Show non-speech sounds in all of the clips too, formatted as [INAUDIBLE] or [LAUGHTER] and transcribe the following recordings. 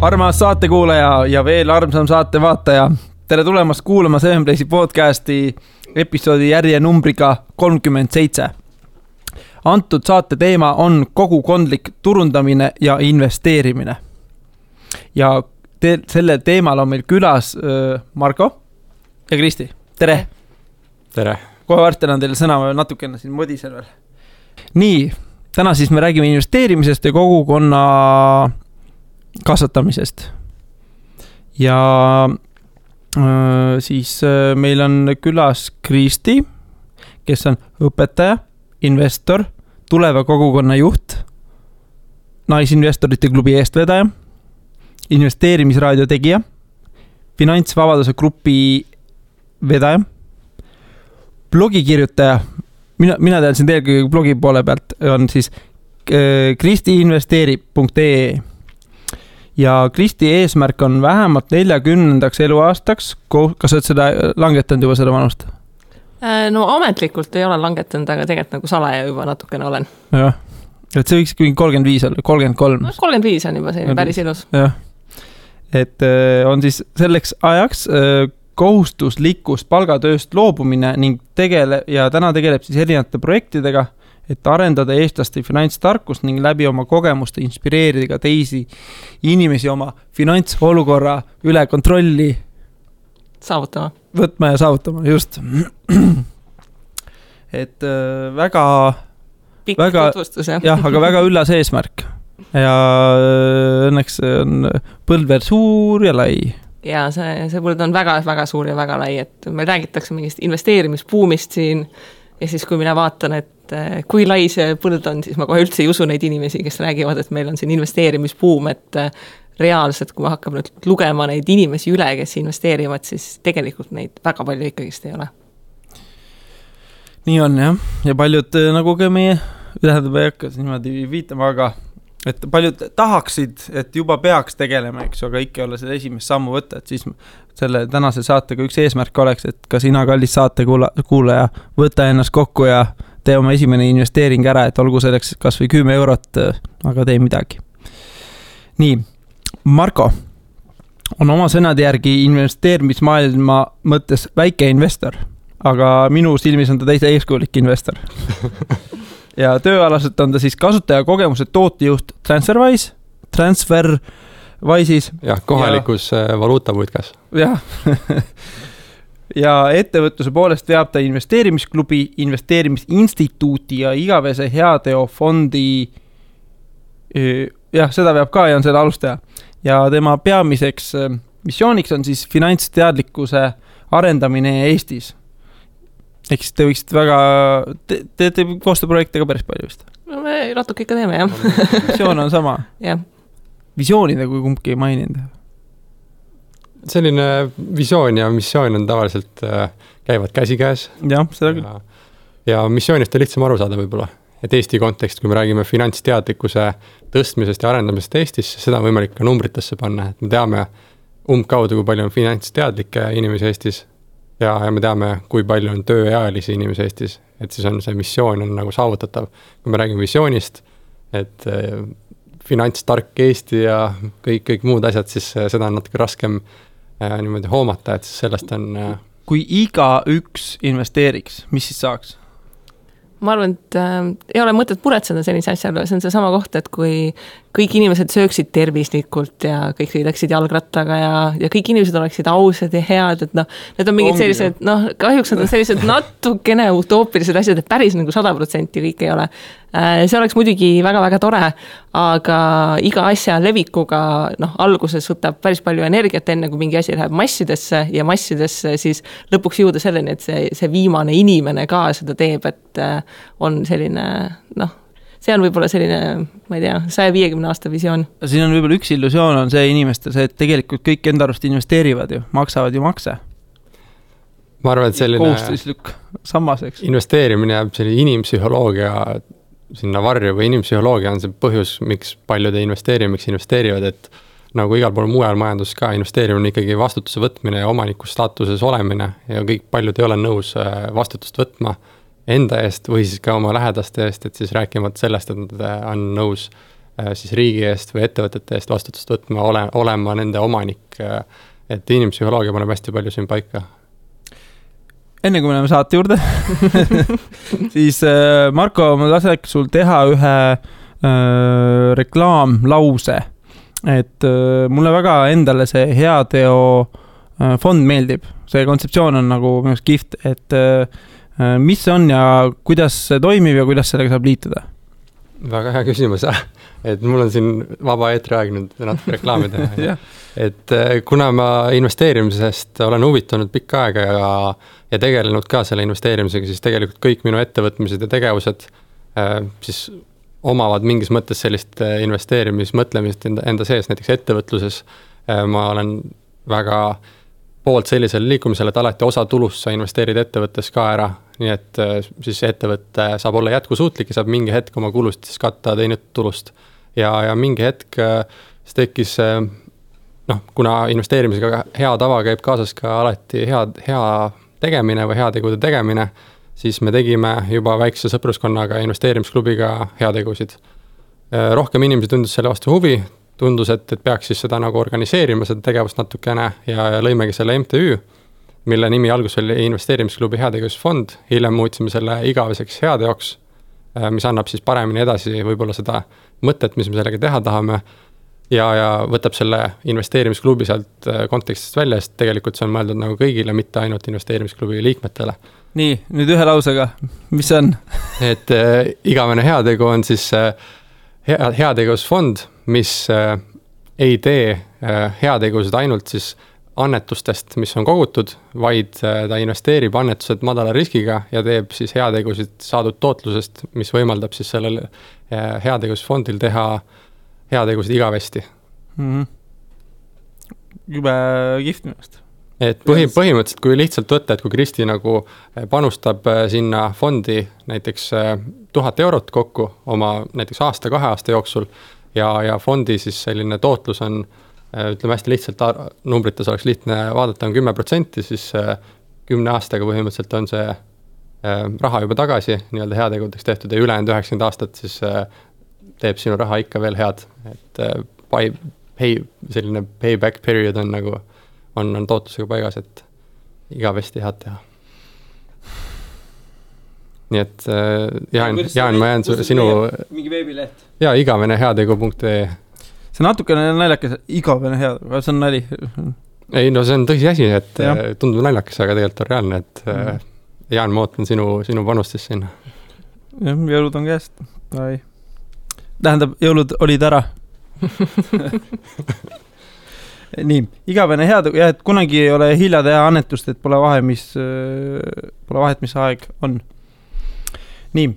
armas saatekuulaja ja veel armsam saatevaataja, tere tulemast kuulama Seven Place'i podcasti episoodi järjenumbriga kolmkümmend seitse. antud saate teema on kogukondlik turundamine ja investeerimine. ja te, sellel teemal on meil külas äh, Margo ja Kristi, tere. tere. kohe varsti annan teile sõna, ma natukene siin modisen veel. nii, täna siis me räägime investeerimisest ja kogukonna kasvatamisest. ja äh, siis äh, meil on külas Kristi, kes on õpetaja, investor, tuleva kogukonna juht, Naisinvestorite klubi eestvedaja, investeerimisraadio tegija, Finantsvabaduse grupi vedaja, blogikirjutaja, mina, mina tean sind eelkõige blogi poole pealt, on siis äh, kristiinvesteerib.ee ja Kristi eesmärk on vähemalt neljakümnendaks eluaastaks, kas sa oled seda langetanud juba, seda vanust? no ametlikult ei ole langetanud, aga tegelikult nagu salaja juba natukene olen. jah, et see võiks mingi kolmkümmend viis olla, kolmkümmend kolm. no kolmkümmend viis on juba selline päris ilus. jah, et on siis selleks ajaks kohustuslikust palgatööst loobumine ning tegele- ja täna tegeleb siis erinevate projektidega et arendada eestlaste finantstarkust ning läbi oma kogemuste inspireerida ka teisi inimesi oma finantsolukorra üle kontrolli. saavutama. võtma ja saavutama, just. et äh, väga. pikk väga, tutvustus jah. jah, aga väga üllas eesmärk ja äh, õnneks on põld veel suur ja lai ja see, see põld on väga-väga suur ja väga lai, et meil räägitakse mingist investeerimisbuumist siin ja siis, kui mina vaatan, et eh, kui lai see põld on, siis ma kohe üldse ei usu neid inimesi, kes räägivad, et meil on siin investeerimisbuum, et eh, reaalselt, kui me hakkame nüüd lugema neid inimesi üle, kes investeerivad, siis tegelikult neid väga palju ikkagist ei ole. nii on jah, ja paljud eh, nagu ka meie, tähendab, ei hakka niimoodi viitama, aga et paljud tahaksid, et juba peaks tegelema, eks ju, aga ikka ei ole seda esimest sammu võtta, et siis selle tänase saatega üks eesmärk oleks, et ka sina, kallis saatekuulaja, võta ennast kokku ja tee oma esimene investeering ära, et olgu selleks kasvõi kümme eurot, aga tee midagi. nii, Marko on oma sõnade järgi investeerimismaailma mõttes väike investor, aga minu silmis on ta täitsa eeskujulik investor [LAUGHS] ja tööalaselt on ta siis kasutajakogemuse tootejuht Transferwise, Transferwise'is. jah, kohalikus ja... Äh, valuutaputkas. jah [LAUGHS] ja ettevõtluse poolest veab ta investeerimisklubi, investeerimisinstituuti ja igavese heateofondi. jah, seda veab ka ja on selle alustaja ja tema peamiseks missiooniks on siis finantsteadlikkuse arendamine Eestis. Ehk siis te võiksite väga, te teete koostööprojekte ka päris palju vist? no me natuke ikka teeme jah [LAUGHS] visioon on sama? jah. visiooni te kumbki ei maininud selline visioon ja missioon on tavaliselt äh,, käivad käsikäes. jah, seda küll. ja missioonist on lihtsam aru saada võib-olla, et Eesti kontekst, kui me räägime finantsteadlikkuse tõstmisest ja arendamisest Eestis, seda on võimalik ka numbritesse panna, et me teame umbkaudu, kui palju on finantsteadlikke inimesi Eestis. Ja, ja me teame, kui palju on tööealisi inimesi Eestis, et siis on see missioon on nagu saavutatav. kui me räägime visioonist, et äh, finantstark Eesti ja kõik, kõik muud asjad, siis äh, seda on natuke raskem äh, niimoodi hoomata, et siis sellest on äh.... kui igaüks investeeriks, mis siis saaks? Ma arvan, et äh, ei ole mõtet muretseda sellise asja üle, see on seesama koht, et kui kõik inimesed sööksid tervislikult ja kõik sõidaksid jalgrattaga ja, ja kõik inimesed oleksid ausad ja head, et noh, need on mingid Ongi sellised, noh, kahjuks need on sellised [LAUGHS] natukene utoopilised asjad, et päris nagu sada protsenti kõik ei ole. Äh, see oleks muidugi väga-väga tore, aga iga asja levikuga noh, alguses võtab päris palju energiat, enne kui mingi asi läheb massidesse ja massidesse siis lõpuks jõuda selleni, et see, see viimane inimene ka seda teeb, et äh, on selline noh, see on võib-olla selline, ma ei tea, saja viiekümne aasta visioon. siin on võib-olla üks illusioon on see inimestel see, et tegelikult kõik enda arust investeerivad ju, maksavad ju makse ma arvan, et selline kohustuslik sammas, eks. investeerimine jääb selline inimpsühholoogia sinna varju või inimpsühholoogia on see põhjus, miks paljud ei investeeri, miks investeerivad, et nagu igal pool mujal majanduses ka, investeerimine on ikkagi vastutuse võtmine ja omaniku staatuses olemine ja kõik, paljud ei ole nõus äh, vastutust võtma enda eest või siis ka oma lähedaste eest, et siis rääkimata sellest, et nad äh, on nõus äh, siis riigi eest või ettevõtete eest vastutust võtma, ole, olema nende omanik. et inimpsühholoogia paneb hästi palju siin paika. Enne kui me läheme saate juurde [LAUGHS] siis Marko, ma laseks sul teha ühe äh, reklaamlause. et äh, mulle väga endale see heateo äh, fond meeldib, see kontseptsioon on nagu minu arust kihvt, et äh, Äh, mis see on ja kuidas see toimib ja kuidas sellega saab liituda? Väga hea küsimus, et mul on siin vaba eetriaeg nüüd natuke reklaami teha [LAUGHS] et äh, kuna ma investeerimisest olen huvitunud pikka aega ja, ja tegelenud ka selle investeerimisega, siis tegelikult kõik minu ettevõtmised ja tegevused äh, siis omavad mingis mõttes sellist investeerimismõtlemist enda, enda sees, näiteks ettevõtluses. Ma olen väga poolt sellisele liikumisele, et alati osa tulust sa investeerid ettevõttes ka ära nii et äh, siis ettevõte saab olla jätkusuutlik ja saab mingi hetk oma kulusid siis katta teenitud tulust. ja, ja mingi hetk äh, siis tekkis äh, noh, kuna investeerimisega hea tava käib kaasas ka alati hea, hea tegemine või heategude tegemine, siis me tegime juba väikse sõpruskonnaga investeerimisklubiga heategusid. rohkem inimesi tundis selle vastu huvi, tundus, et, et peaks siis seda nagu organiseerima, seda tegevust natukene ja, ja lõimegi selle MTÜ mille nimi alguses oli investeerimisklubi heategevusfond, hiljem muutsime selle igaveseks heateoks, äh, mis annab siis paremini edasi võib-olla seda mõtet, mis me sellega teha tahame. ja, ja võtab selle investeerimisklubi sealt äh, kontekstist välja, sest tegelikult see on mõeldud nagu kõigile, mitte ainult investeerimisklubi liikmetele. nii, nüüd ühe lausega, mis see on et äh, igavene heategu on siis äh, hea, heategevusfond, mis äh, ei tee äh, heategusid ainult siis äh, annetustest, mis on kogutud, vaid äh, ta investeerib annetused madala riskiga ja teeb siis heategusid saadud tootlusest, mis võimaldab siis sellel äh, heategevusfondil teha heategusid igavesti mm. -hmm. jube kihvt minu arust et põhi, põhimõtteliselt, kui lihtsalt võtta, et kui Kristi nagu äh, panustab sinna fondi näiteks tuhat eurot kokku oma näiteks aasta-kahe aasta jooksul ja, ja fondi siis selline tootlus on ütleme hästi lihtsalt, numbrites oleks lihtne vaadata, on kümme protsenti, siis äh, kümne aastaga põhimõtteliselt on see äh, raha juba tagasi nii-öelda heategudeks tehtud ja ülejäänud üheksakümmend aastat siis teeb sinu raha ikka veel head, et buy, pay, selline payback period on nagu, on, on tootlusega paigas, et igavesti head teha. nii et Jaan, Jaan, ma jään sinu. mingi veebileht? jaa, igavene heategu.ee see natukene naljakas, igavene hea, aga see on nali. ei no see on tõsiasi, et ja. Äh, tundub naljakas, aga tegelikult on reaalne, et mm. Jaan, ma ootan sinu, sinu panust siis sinna. jah, jõulud on käes, ai. tähendab, jõulud olid ära [LAUGHS] nii, igavene hea, jah, et kunagi ei ole hilja teha annetust, et pole vahe, mis, äh, pole vahet, mis aeg on. nii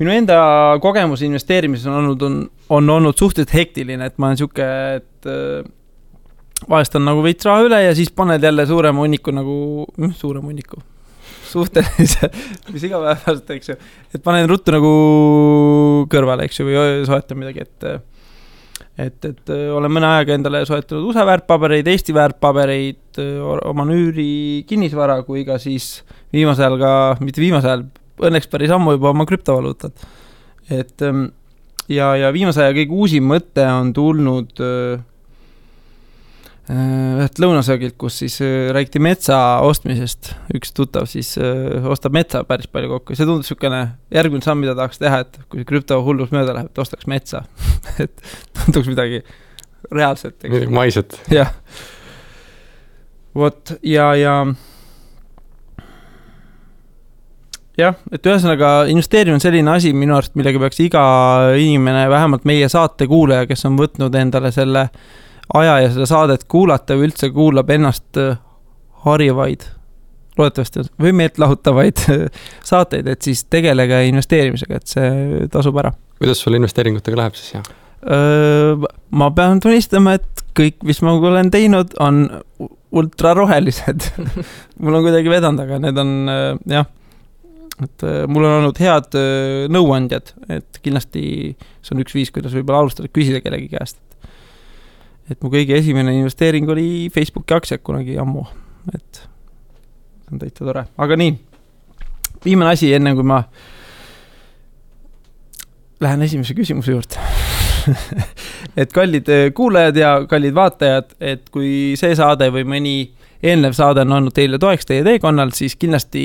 minu enda kogemus investeerimises on olnud, on, on olnud suhteliselt hektiline, et ma olen sihuke, et äh, vahest on nagu veits raha üle ja siis paned jälle suurema hunniku nagu, noh, suurema hunniku, suhtelise, mis igapäevaselt, eks ju. et panen ruttu nagu kõrvale, eks ju, või soetan midagi, et et, et äh, olen mõne ajaga endale soetanud USA väärtpabereid, Eesti väärtpabereid, oma nüüri kinnisvara kui ka siis viimasel ajal ka, mitte viimasel ajal, õnneks päris ammu juba oma krüptovaluutad. et ähm, ja, ja viimase aja kõige uusim mõte on tulnud äh, äh, ühelt lõunasöögilt, kus siis äh, räägiti metsa ostmisest. üks tuttav siis ostab metsa päris palju kokku ja see tundus niisugune järgmine samm, mida tahaks teha, et kui krüptohullus mööda läheb, et ostaks metsa [LAUGHS] et tunduks midagi reaalset. midagi maiset. jah. vot ja, ja jah, et ühesõnaga investeerimine on selline asi minu arust, millega peaks iga inimene, vähemalt meie saate kuulaja, kes on võtnud endale selle aja ja seda saadet kuulata või üldse kuulab ennast äh, harivaid, loodetavasti, või meeltlahutavaid [LAUGHS] saateid, et siis tegelege investeerimisega, et see tasub ära. kuidas sul investeeringutega läheb siis, jah? ma pean tunnistama, et kõik, mis ma olen teinud, on ultrarohelised [LAUGHS] mul on kuidagi vedanud, aga need on jah et äh, mul on olnud head äh, nõuandjad, et kindlasti see on üks viis, kuidas võib-olla alustada, küsida kellegi käest. et mu kõige esimene investeering oli Facebooki aktsiad kunagi ammu, et see on täitsa tore, aga nii. viimane asi, enne kui ma lähen esimese küsimuse juurde [LAUGHS] et kallid äh, kuulajad ja kallid vaatajad, et kui see saade või mõni eelnev saade on olnud teile toeks teie teekonnal, siis kindlasti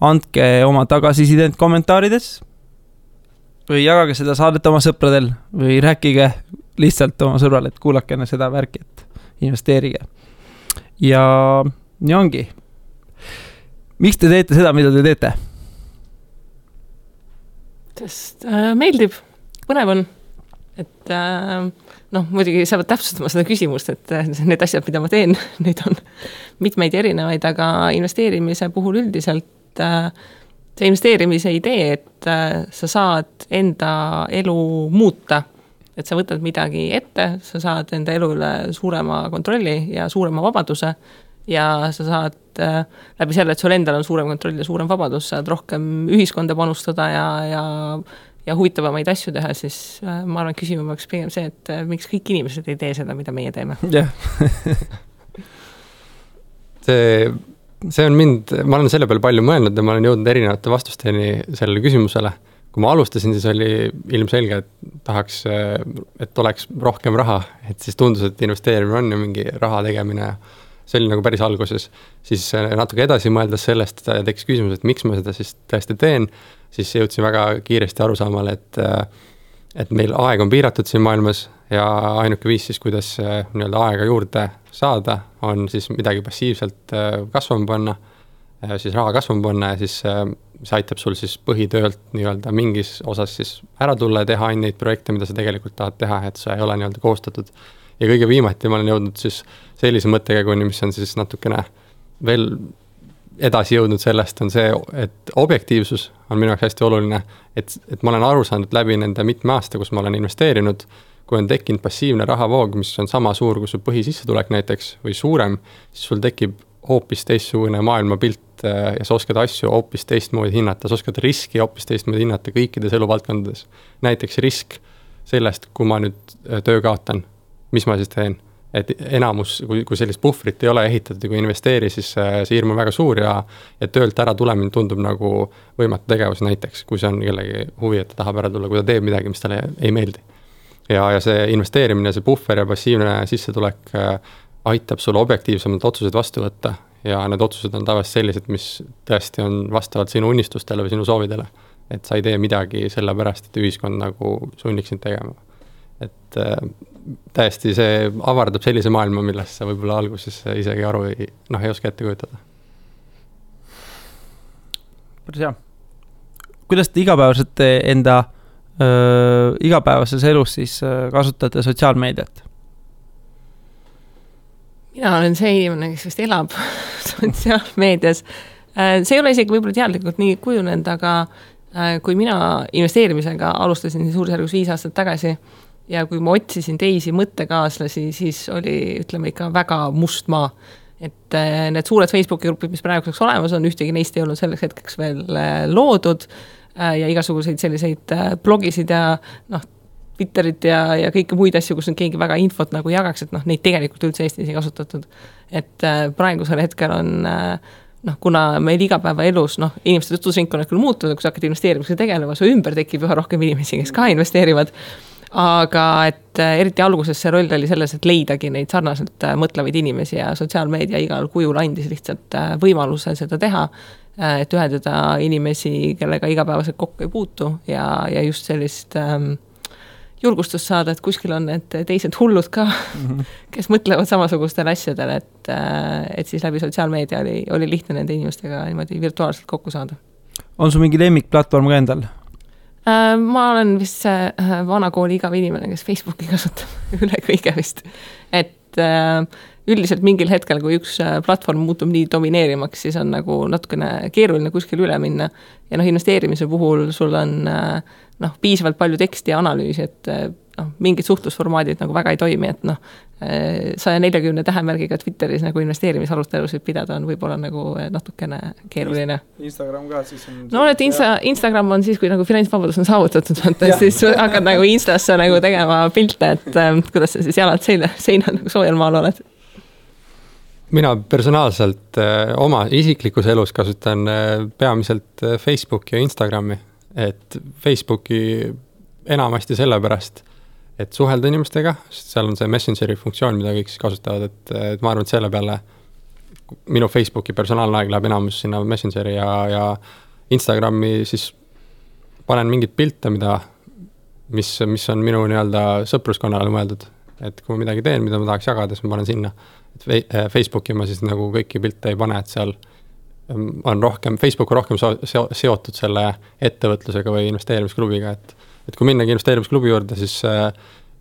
andke oma tagasisidet kommentaarides. või jagage seda saadet oma sõpradel või rääkige lihtsalt oma sõbrale, et kuulake enne seda värki, et investeerige. ja nii ongi. miks te teete seda, mida te teete? sest äh, meeldib, põnev on, et äh, noh, muidugi sa pead täpsustama seda küsimust, et äh, need asjad, mida ma teen, [LAUGHS] neid on mitmeid erinevaid, aga investeerimise puhul üldiselt äh, see investeerimise idee, et äh, sa saad enda elu muuta, et sa võtad midagi ette, sa saad enda elu üle suurema kontrolli ja suurema vabaduse ja sa saad äh, läbi selle, et sul endal on suurem kontroll ja suurem vabadus, saad rohkem ühiskonda panustada ja, ja ja huvitavamaid asju teha, siis äh, ma arvan, et küsima peaks pigem see, et äh, miks kõik inimesed ei tee seda, mida meie teeme. jah [LAUGHS] see, see on mind, ma olen selle peale palju mõelnud ja ma olen jõudnud erinevate vastusteni sellele küsimusele. kui ma alustasin, siis oli ilmselge, et tahaks, et oleks rohkem raha, et siis tundus, et investeerimine on ju mingi raha tegemine ja see oli nagu päris alguses. siis natuke edasi mõeldes sellest tekkis küsimus, et miks ma seda siis tõesti teen, siis jõudsin väga kiiresti arusaamale, et et meil aeg on piiratud siin maailmas ja ainuke viis siis, kuidas nii-öelda aega juurde saada, on siis midagi passiivselt kasvama panna, siis raha kasvama panna ja siis see aitab sul siis põhitöölt nii-öelda mingis osas siis ära tulla ja teha neid projekte, mida sa tegelikult tahad teha, et sa ei ole nii-öelda kohustatud. ja kõige viimati ma olen jõudnud siis sellise mõttekäiguni, mis on siis natukene veel edasi jõudnud sellest, on see, et objektiivsus on minu jaoks hästi oluline. et, et ma olen aru saanud läbi nende mitme aasta, kus ma olen investeerinud, kui on tekkinud passiivne rahavoog, mis on sama suur kui su põhisissetulek näiteks või suurem, siis sul tekib hoopis teistsugune maailmapilt äh, ja sa oskad asju hoopis teistmoodi hinnata, sa oskad riski hoopis teistmoodi hinnata kõikides eluvaldkondades. näiteks risk sellest, kui ma nüüd äh, töö kaotan, mis ma siis teen et enamus, kui, kui sellist puhvrit ei ole ehitatud ja kui ei investeeri, siis see hirm on väga suur ja ja töölt ära tulemine tundub nagu võimatu tegevus näiteks, kui see on kellegi huvi, et ta tahab ära tulla, kui ta teeb midagi, mis talle ei meeldi. ja, ja see investeerimine, see puhver ja passiivne sissetulek äh, aitab sul objektiivsemalt otsuseid vastu võtta ja need otsused on tavaliselt sellised, mis tõesti on vastavalt sinu unistustele või sinu soovidele. et sa ei tee midagi sellepärast, et ühiskond nagu sunniks sind tegema. et äh, täiesti see avardab sellise maailma, millest sa võib-olla alguses isegi aru ei, noh, ei oska ette kujutada. päris hea. kuidas te igapäevaselt enda öö, igapäevases elus siis öö, kasutate sotsiaalmeediat? mina olen see inimene, kes vist elab [LAUGHS] sotsiaalmeedias. Äh, see ei ole isegi võib-olla teadlikult nii kujunenud, aga äh, kui mina investeerimisega alustasin suurusjärgus viis aastat tagasi ja kui ma otsisin teisi mõttekaaslasi, siis oli, ütleme ikka väga must maa. et äh, need suured Facebooki grupid, mis praeguseks olemas on, ühtegi neist ei olnud selleks hetkeks veel äh, loodud äh, ja igasuguseid selliseid blogisid ja noh, Twitterit ja, ja kõiki muid asju, kus nüüd keegi väga infot nagu jagaks, et noh, neid tegelikult üldse Eestis ei kasutatud. et praegusel hetkel on noh, kuna meil igapäevaelus noh, inimeste tutvusringkonnad küll muutuvad, kui sa hakkad investeerimisega tegelema, su ümber tekib üha rohkem inimesi, kes ka investeerivad aga et äh, eriti alguses see roll oli selles, et leidagi neid sarnaselt äh, mõtlevaid inimesi ja sotsiaalmeedia igal kujul andis lihtsalt äh, võimaluse seda teha. et ühendada inimesi, kellega igapäevaselt kokku ei puutu ja, ja just sellist ähm, julgustust saada, et kuskil on need teised hullud ka mm, -hmm. [LAUGHS] kes mõtlevad samasugustele asjadele, et, et siis läbi sotsiaalmeedia oli, oli lihtne nende inimestega niimoodi virtuaalselt kokku saada. on sul mingi lemmikplatvorm ka endal? Äh, ma olen vist see äh, vanakooli igav inimene, kes Facebooki kasutab [LAUGHS] üle kõige vist. et äh, üldiselt mingil hetkel, kui üks platvorm muutub nii domineerimaks, siis on nagu natukene keeruline kuskile üle minna. ja noh, investeerimise puhul sul on noh, piisavalt palju teksti ja analüüsi, et noh, mingid suhtlusformaadid nagu väga ei toimi, et noh, saja neljakümne tähemärgiga Twitteris nagu investeerimisarutelusid pidada on võib-olla nagu natukene keeruline. Instagram ka siis on. no et Insta, Instagram on siis, kui nagu finantsvabadus on saavutatud, vaata siis hakkad nagu Instasse nagu tegema pilte, et äh, kuidas sa siis jalad seina, seinal nagu soojal maal oled mina personaalselt äh, oma isiklikus elus kasutan äh, peamiselt Facebooki ja Instagrami, et Facebooki enamasti sellepärast et suhelda inimestega, sest seal on see Messengeri funktsioon, mida kõik siis kasutavad, et, et ma arvan, et selle peale minu Facebooki personaalne aeg läheb enamus sinna Messengeri ja, ja Instagrami siis panen mingeid pilte, mida, mis, mis on minu nii-öelda sõpruskonnale mõeldud. et kui ma midagi teen, mida ma tahaks jagada, siis ma panen sinna. et Facebooki ma siis nagu kõiki pilte ei pane, et seal on rohkem, Facebook on rohkem seo-, seotud selle ettevõtlusega või investeerimisklubiga, et et kui minnagi investeerimisklubi juurde, siis äh,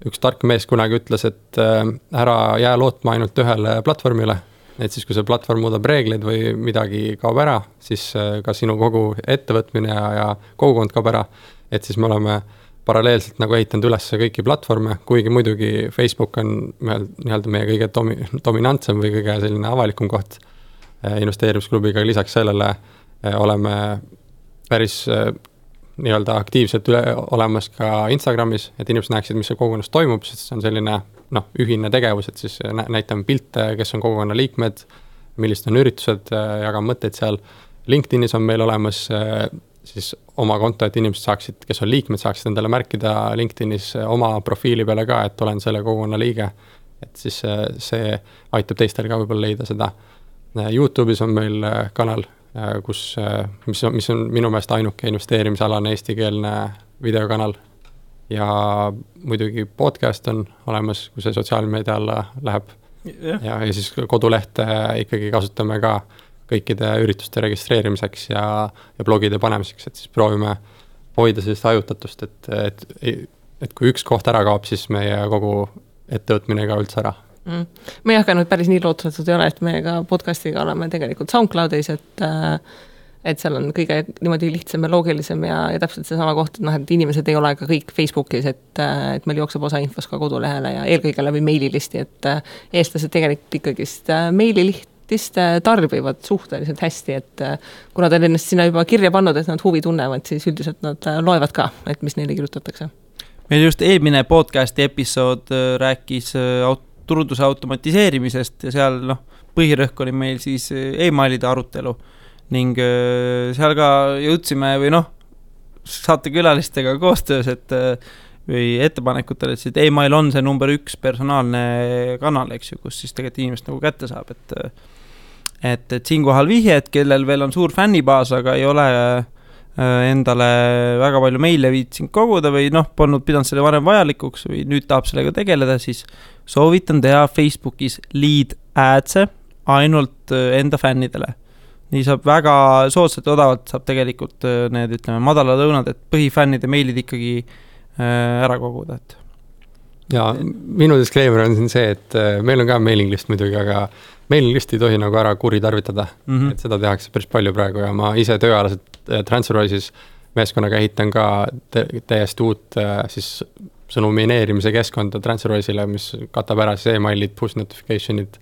üks tark mees kunagi ütles, et äh, ära jää lootma ainult ühele platvormile, et siis, kui see platvorm muudab reegleid või midagi kaob ära, siis äh, ka sinu kogu ettevõtmine ja, ja kogukond kaob ära, et siis me oleme paralleelselt nagu ehitanud üles kõiki platvorme, kuigi muidugi Facebook on nii-öelda meie kõige domi-, dominantsem või kõige selline avalikum koht. Investeerimisklubiga, lisaks sellele oleme päris nii-öelda aktiivselt üle, olemas ka Instagramis, et inimesed näeksid, mis seal kogukonnas toimub, sest see on selline noh, ühine tegevus, et siis näitame pilte, kes on kogukonna liikmed, millised on üritused, jagame mõtteid seal. LinkedInis on meil olemas siis oma konto, et inimesed saaksid, kes on liikmed, saaksid endale märkida LinkedInis oma profiili peale ka, et olen selle kogukonna liige. et siis see aitab teistel ka võib-olla leida seda Youtube'is on meil äh, kanal, kus, mis on, mis on minu meelest ainuke investeerimisalane eestikeelne videokanal. ja muidugi podcast on olemas, kui see sotsiaalmeedia alla läheb. ja, ja, ja siis kodulehte ikkagi kasutame ka kõikide ürituste registreerimiseks ja, ja blogide panemiseks, et siis proovime hoida sellist hajutatust, et, et, et kui üks koht ära kaob, siis meie kogu ettevõtmine ei kao üldse ära mm.. me ei hakanud päris nii lootusetud ei ole, et me ka podcast'iga oleme tegelikult SoundCloudis, et äh, et seal on kõige niimoodi lihtsam ja loogilisem ja, ja täpselt seesama koht, et noh, et inimesed ei ole ka kõik Facebookis, et, äh, et meil jookseb osa infost ka kodulehele ja eelkõige läbi meililisti, et äh, eestlased tegelikult ikkagist meililihtist tarbivad suhteliselt hästi, et kuna ta on ennast sinna juba kirja pannud, et nad huvi tunnevad, siis üldiselt nad loevad ka, et mis neile kirjutatakse. meil just eelmine podcast'i episood rääkis aut-, turunduse automatiseerimisest ja seal noh, põhirõhk oli meil siis eh, emailide arutelu. ning eh, seal ka jõudsime või noh, saatekülalistega koostöös, et eh, või ettepanekutel, et see email on see number üks personaalne kanal, eks ju, kus siis tegelikult inimest nagu kätte saab, et et, et siinkohal vihje, et kellel veel on suur fännibaas, aga ei ole Äh, endale väga palju meile viitsinud koguda või noh, polnud pidanud selle varem vajalikuks või nüüd tahab sellega tegeleda, siis soovitan teha Facebookis lead ads'e ainult äh, enda fännidele. nii saab väga soodsalt ja odavalt saab tegelikult äh, need, ütleme, madalad õunad, et põhifännide meilid ikkagi ära koguda, et ja minu disclaimer on siin see, et meil on ka mailing list muidugi, aga mailing list'i ei tohi nagu ära kuritarvitada mm. -hmm. et seda tehakse päris palju praegu ja ma ise tööalaselt äh, TransferWise'is meeskonnaga ehitan ka täiesti uut äh, siis sõnumineerimise keskkonda TransferWise'ile, mis katab ära siis emailid, push notification'id,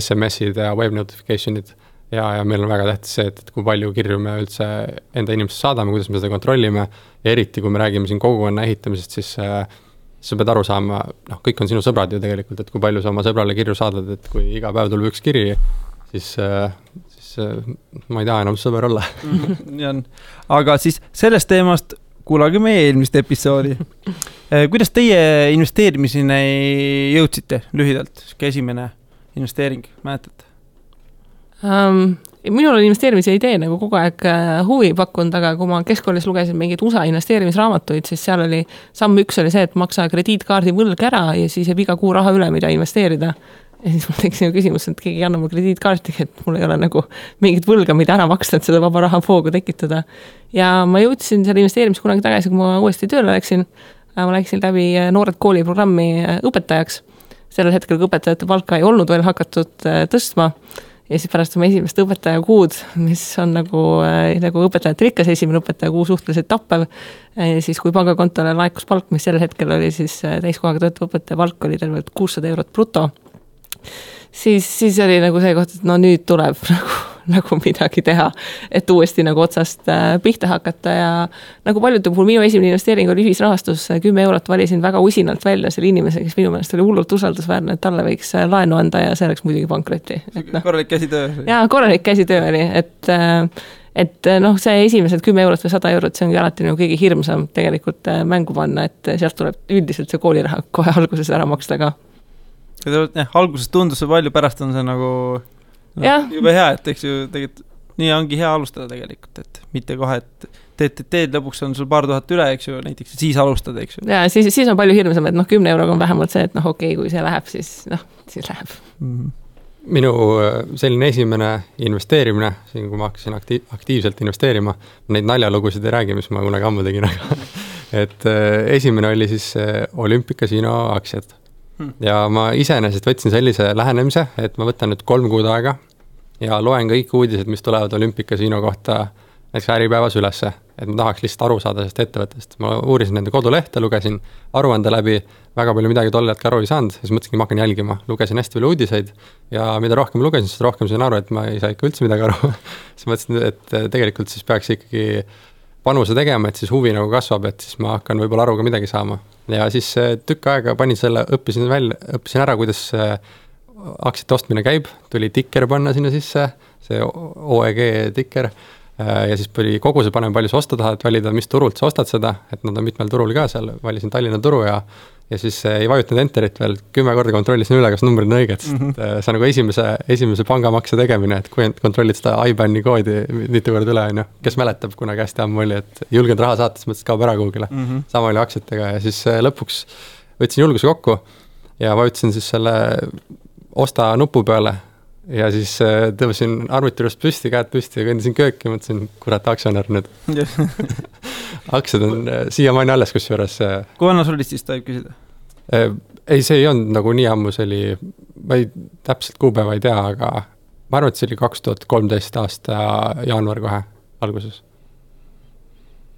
SMS-id ja web notification'id. ja, ja meil on väga tähtis see, et, et kui palju kirju me üldse enda inimestele saadame, kuidas me seda kontrollime ja eriti, kui me räägime siin kogukonna ehitamisest, siis äh, sa pead aru saama, noh, kõik on sinu sõbrad ju tegelikult, et kui palju sa oma sõbrale kirju saadad, et kui iga päev tuleb üks kiri, siis, siis ma ei taha enam sõber olla nii on, aga siis sellest teemast kuulage meie eelmist episoodi. [LAUGHS] Eh, kuidas teie investeerimiseni jõudsite lühidalt, sihuke esimene investeering, mäletate um,? Minul on investeerimise idee nagu kogu aeg äh, huvi pakkunud, aga kui ma keskkoolis lugesin mingeid USA investeerimisraamatuid, siis seal oli, samm üks oli see, et maksa krediitkaardi võlg ära ja siis jääb iga kuu raha üle, mida investeerida. ja siis mul tekkis nagu küsimus, et keegi ei anna mulle krediitkaarti, et mul ei ole nagu mingit võlga, mida ära maksta, et seda vaba raha voogu tekitada. ja ma jõudsin selle investeerimise kunagi tagasi, kui ma uuesti tööle läksin. ma läksin läbi äh, Noored Kooli programmi äh, õpetajaks. sellel hetkel, kui õpetajate palka ei olnud veel hakatud tõstma ja siis pärast oma esimest õpetajakuud, mis on nagu äh,, nagu õpetajatel ikka see esimene õpetajakuu suhteliselt tappev äh,, siis kui pangakontole laekus palk, mis sel hetkel oli siis äh, täiskohaga töötava õpetaja palk oli tervelt kuussada eurot bruto, siis, siis oli nagu see koht, et no nüüd tuleb [LAUGHS] nagu [LAUGHS] nagu midagi teha, et uuesti nagu otsast äh, pihta hakata ja nagu paljude puhul minu esimene investeering oli ühisrahastus, kümme eurot valisin väga usinalt välja selle inimese, kes minu meelest oli hullult usaldusväärne, et talle võiks äh, laenu anda ja see läks muidugi pankrotti. No, korralik käsitöö. jaa, korralik käsitöö oli, et äh, et noh, see esimesed kümme eurot või sada eurot, see ongi alati nagu kõige hirmsam tegelikult mängu panna, et sealt tuleb üldiselt see kooliraha kohe alguses ära maksta ka. jah, alguses tundus see palju, pärast on see nagu jube hea, et eks ju tegelikult nii ongi hea alustada tegelikult, et mitte kohe, et teed, teed, teed, lõpuks on sul paar tuhat üle, eks ju, näiteks, siis alustad, eks ju. ja siis, siis on palju hirmsam, et noh, kümne euroga on vähemalt see, et noh, okei okay,, kui see läheb, siis noh, siis läheb mm. -hmm minu äh, selline esimene investeerimine, siin kui ma hakkasin akti-, aktiivselt investeerima, neid naljalugusid ei räägi, mis ma kunagi ammu tegin, aga [LAUGHS] et äh, esimene oli siis äh, olümpikasiino aktsiad. Ja ma iseenesest võtsin sellise lähenemise, et ma võtan nüüd kolm kuud aega ja loen kõik uudised, mis tulevad olümpikasiino kohta näiteks Äripäevas ülesse, et ma tahaks lihtsalt aru saada sellest ettevõttest, ma uurisin nende kodulehte, lugesin aruande läbi, väga palju midagi tol hetkel aru ei saanud, siis mõtlesingi, ma hakkan jälgima, lugesin hästi palju uudiseid ja mida rohkem lugesin, seda rohkem sain aru, et ma ei saa ikka üldse midagi aru. [LAUGHS] Siis mõtlesin, et tegelikult siis peaks ikkagi panuse tegema, et siis huvi nagu kasvab, et siis ma hakkan võib-olla aru ka midagi saama. Ja siis tükk aega panin selle, õppisin välja, õppisin ära, kuidas aktsiate ostmine käib, tuli tikker panna sinna sisse, see OEG tikker, äh, ja siis tuli koguse panema, palju sa osta tahad, valida, mis turult sa ostad seda, et nad on mitmel turul ka seal, valisin Tallinna turu ja ja siis äh, ei vajutanud enterit veel, kümme korda kontrollisin üle, kas numbrid on õiged, mm -hmm. see on nagu esimese, esimese pangamakse tegemine, et kui kontrollid seda IBAN-i koodi mitu korda üle, on ju. kes mäletab, kunagi hästi ammu oli, et ei julgenud raha saata, siis mõtlesin, et kaob ära kuhugile mm. -hmm. sama oli aktsiatega ja siis lõpuks võtsin julguse kokku ja vajutasin siis selle osta nupu peale ja siis tõusin arvuti juurest püsti, käed püsti ja kõndisin kööki, mõtlesin, kurat, aktsionär nüüd [LAUGHS] aktsiad on äh, siiamaani alles, kusjuures. Äh, kui vana sa olid siis, tohib küsida? ei, see ei olnud nagu nii ammu, see oli, ma ei, täpselt kuupäeva ei tea, aga ma arvan, et see oli kaks tuhat kolmteist aasta jaanuar kohe alguses.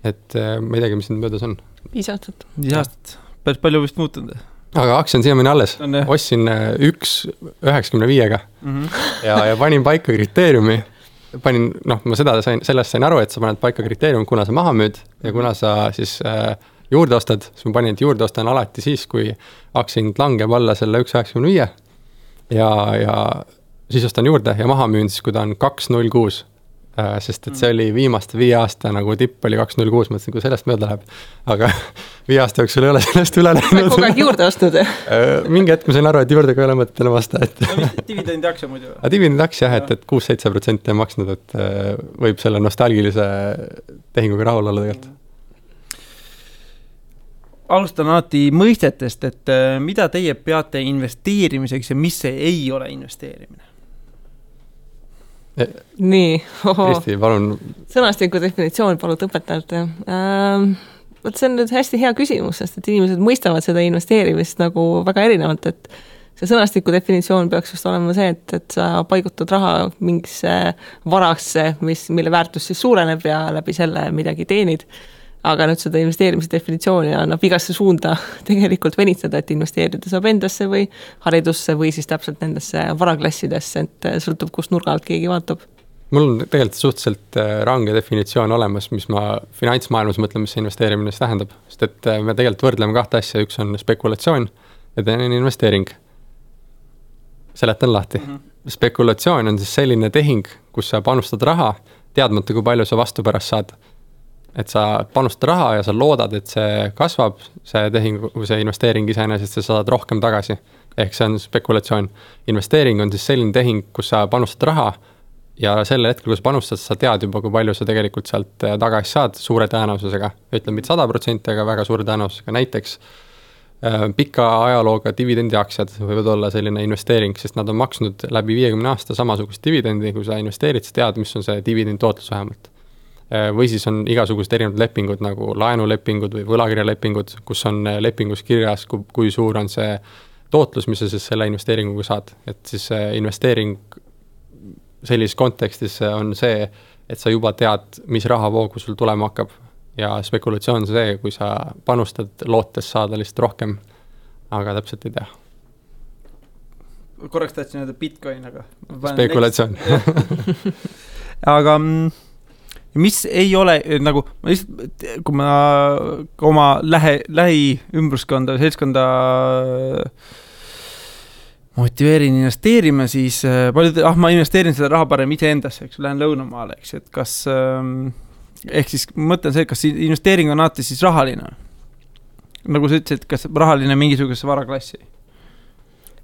et ma ei teagi, mis nüüd möödas on. viis aastat. viis aastat, päris palju vist muutunud aga aktsia on siiamaani alles, ostsin äh, üks üheksakümne viiega -hmm. ja, ja panin paika kriteeriumi. Panin, noh, ma seda sain, sellest sain aru, et sa paned paika kriteeriumi, kuna sa maha müüd ja kuna sa siis äh, juurde ostad, siis ma panin, et juurde ostan alati siis, kui aktsia hind langeb alla selle üks üheksakümne viie. ja, ja siis ostan juurde ja maha müün siis, kui ta on kaks null kuus sest et see oli viimaste viie aasta nagu tipp oli kaks null kuus, mõtlesin, kui sellest mööda läheb. aga [LAUGHS] viie aasta jooksul ei ole sellest üle läinud. kogu aeg juurde ostnud [LAUGHS] äh, mingi hetk ma sain aru, et juurde ka ei ole mõtet enam osta, et dividendi aktsia muidu? [LAUGHS] dividendi aktsia jah, et, et kuus-seitse protsenti on maksnud, et äh, võib selle nostalgilise tehinguga rahul olla tegelikult alustan alati mõistetest, et mida teie peate investeerimiseks ja mis see ei ole investeerimine? Nii. [LAUGHS] Kristi, palun. sõnastiku definitsioon palud õpetajalt ähm,. vot see on nüüd hästi hea küsimus, sest et inimesed mõistavad seda investeerimist nagu väga erinevalt, et see sõnastiku definitsioon peaks just olema see, et, et sa paigutad raha mingisse varasse, mis, mille väärtus siis suureneb ja läbi selle midagi teenid aga nüüd seda investeerimise definitsiooni annab igasse suunda [LAUGHS] tegelikult venitada, et investeerida saab endasse või haridusse või siis täpselt nendesse varaklassidesse, et äh, sõltub, kust nurga alt keegi vaatab mul on tegelikult suhteliselt äh, range definitsioon olemas, mis ma finantsmaailmas mõtlen, mis see investeerimine siis tähendab, sest et äh, me tegelikult võrdleme kahte asja, üks on spekulatsioon ja teine on investeering. seletan lahti mm. -hmm. spekulatsioon on siis selline tehing, kus sa panustad raha, teadmata, kui palju sa vastu pärast saad et sa panustad raha ja sa loodad, et see kasvab, see tehing see investeering iseenesest, sa saad rohkem tagasi. ehk see on spekulatsioon. investeering on siis selline tehing, kus sa panustad raha ja sel hetkel, kui sa panustad, sa tead juba, kui palju sa tegelikult sealt äh, tagasi saad suure tõenäosusega. ütleme mitte sada protsenti, aga väga suure tõenäosusega, näiteks äh, pika ajalooga dividendiaktsiad võivad olla selline investeering, sest nad on maksnud läbi viiekümne aasta samasugust dividendi, kui sa investeerid, sa tead, mis on see dividendtootlus vähemalt Äh, või siis on igasugused erinevad lepingud nagu laenulepingud või võlakirjalepingud, kus on äh, lepingus kirjas, kui, suur on see tootlus, mis sa siis selle investeeringuga saad, et siis investeering sellises kontekstis on see, et sa juba tead, mis rahavoogu sul tulema hakkab. ja spekulatsioon on see, kui sa panustad, lootes saada lihtsalt rohkem, aga täpselt ei tea. korraks tahtsin öelda Bitcoin, aga. spekulatsioon [LAUGHS] aga mm, mis ei ole nagu, ma lihtsalt, kui ma oma lähe, lähiümbruskonda, seltskonda motiveerin investeerima, siis äh, paljud, ah, ma investeerin seda raha parem iseendasse, eks ju, lähen lõunamaale, eks ju, et kas ähm, ehk siis mõte on see, kas investeering on alati siis rahaline? nagu sa ütlesid, kas rahaline mingisugusesse varaklassi?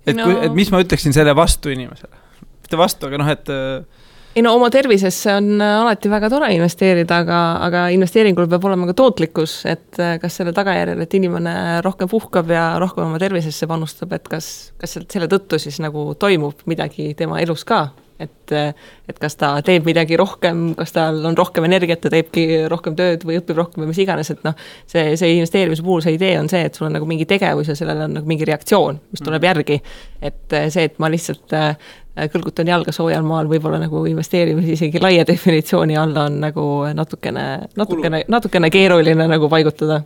et no. kui, et mis ma ütleksin selle vastu inimesele? mitte vastu, aga noh, et äh, ei no oma tervisesse on äh, alati väga tore investeerida, aga, aga investeeringul peab olema ka tootlikkus, et äh, kas selle tagajärjel, et inimene rohkem puhkab ja rohkem oma tervisesse panustab, et kas, kas selle tõttu siis nagu toimub midagi tema elus ka, et, et kas ta teeb midagi rohkem, kas tal on rohkem energiat, ta teebki rohkem tööd või õpib rohkem või mis iganes, et noh, see, see investeerimise puhul see idee on see, et sul on nagu mingi tegevus ja sellel on nagu mingi reaktsioon, mis tuleb mm. järgi. et see, et ma lihtsalt Äh, kõlgutan jalga soojal maal, võib-olla nagu investeerimise isegi laia definitsiooni alla on nagu natukene, natukene, natukene keeruline nagu paigutada.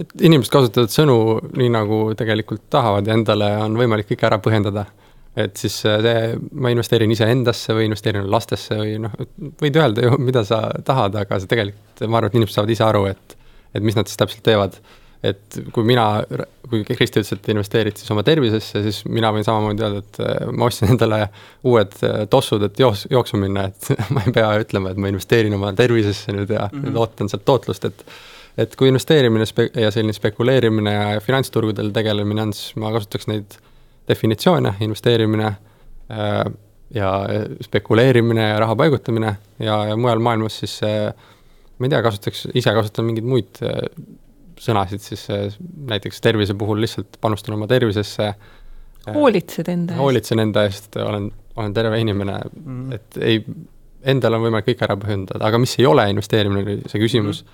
et inimesed kasutavad sõnu nii, nagu tegelikult tahavad ja endale on võimalik kõik ära põhjendada. Et siis äh, see, ma investeerin iseendasse või investeerin lastesse või noh, võid öelda ju, mida sa tahad, aga see tegelikult, ma arvan, et inimesed saavad ise aru, et et mis nad siis täpselt teevad et kui mina, kui Kristi ütles, et investeerid siis oma tervisesse, siis mina võin samamoodi öelda, et äh, ma ostsin endale uued äh, tossud, et joos-, jooksu minna, et [LAUGHS] ma ei pea ütlema, et ma investeerin oma tervisesse nüüd ja mm -hmm. ootan sealt tootlust, et et kui investeerimine spe- ja selline spekuleerimine ja finantsturgudel tegelemine on, siis ma kasutaks neid definitsioone, investeerimine äh, ja spekuleerimine ja raha paigutamine ja, ja mujal maailmas siis ma ei tea, kasutaks, ise kasutan mingeid muid sõnasid, siis näiteks tervise puhul lihtsalt panustan oma tervisesse. Äh, hoolitsed enda eest? hoolitsen enda eest, olen, olen terve inimene mm, -hmm. et ei, endal on võimalik kõik ära põhjendada, aga mis ei ole investeerimine, oli see küsimus mm.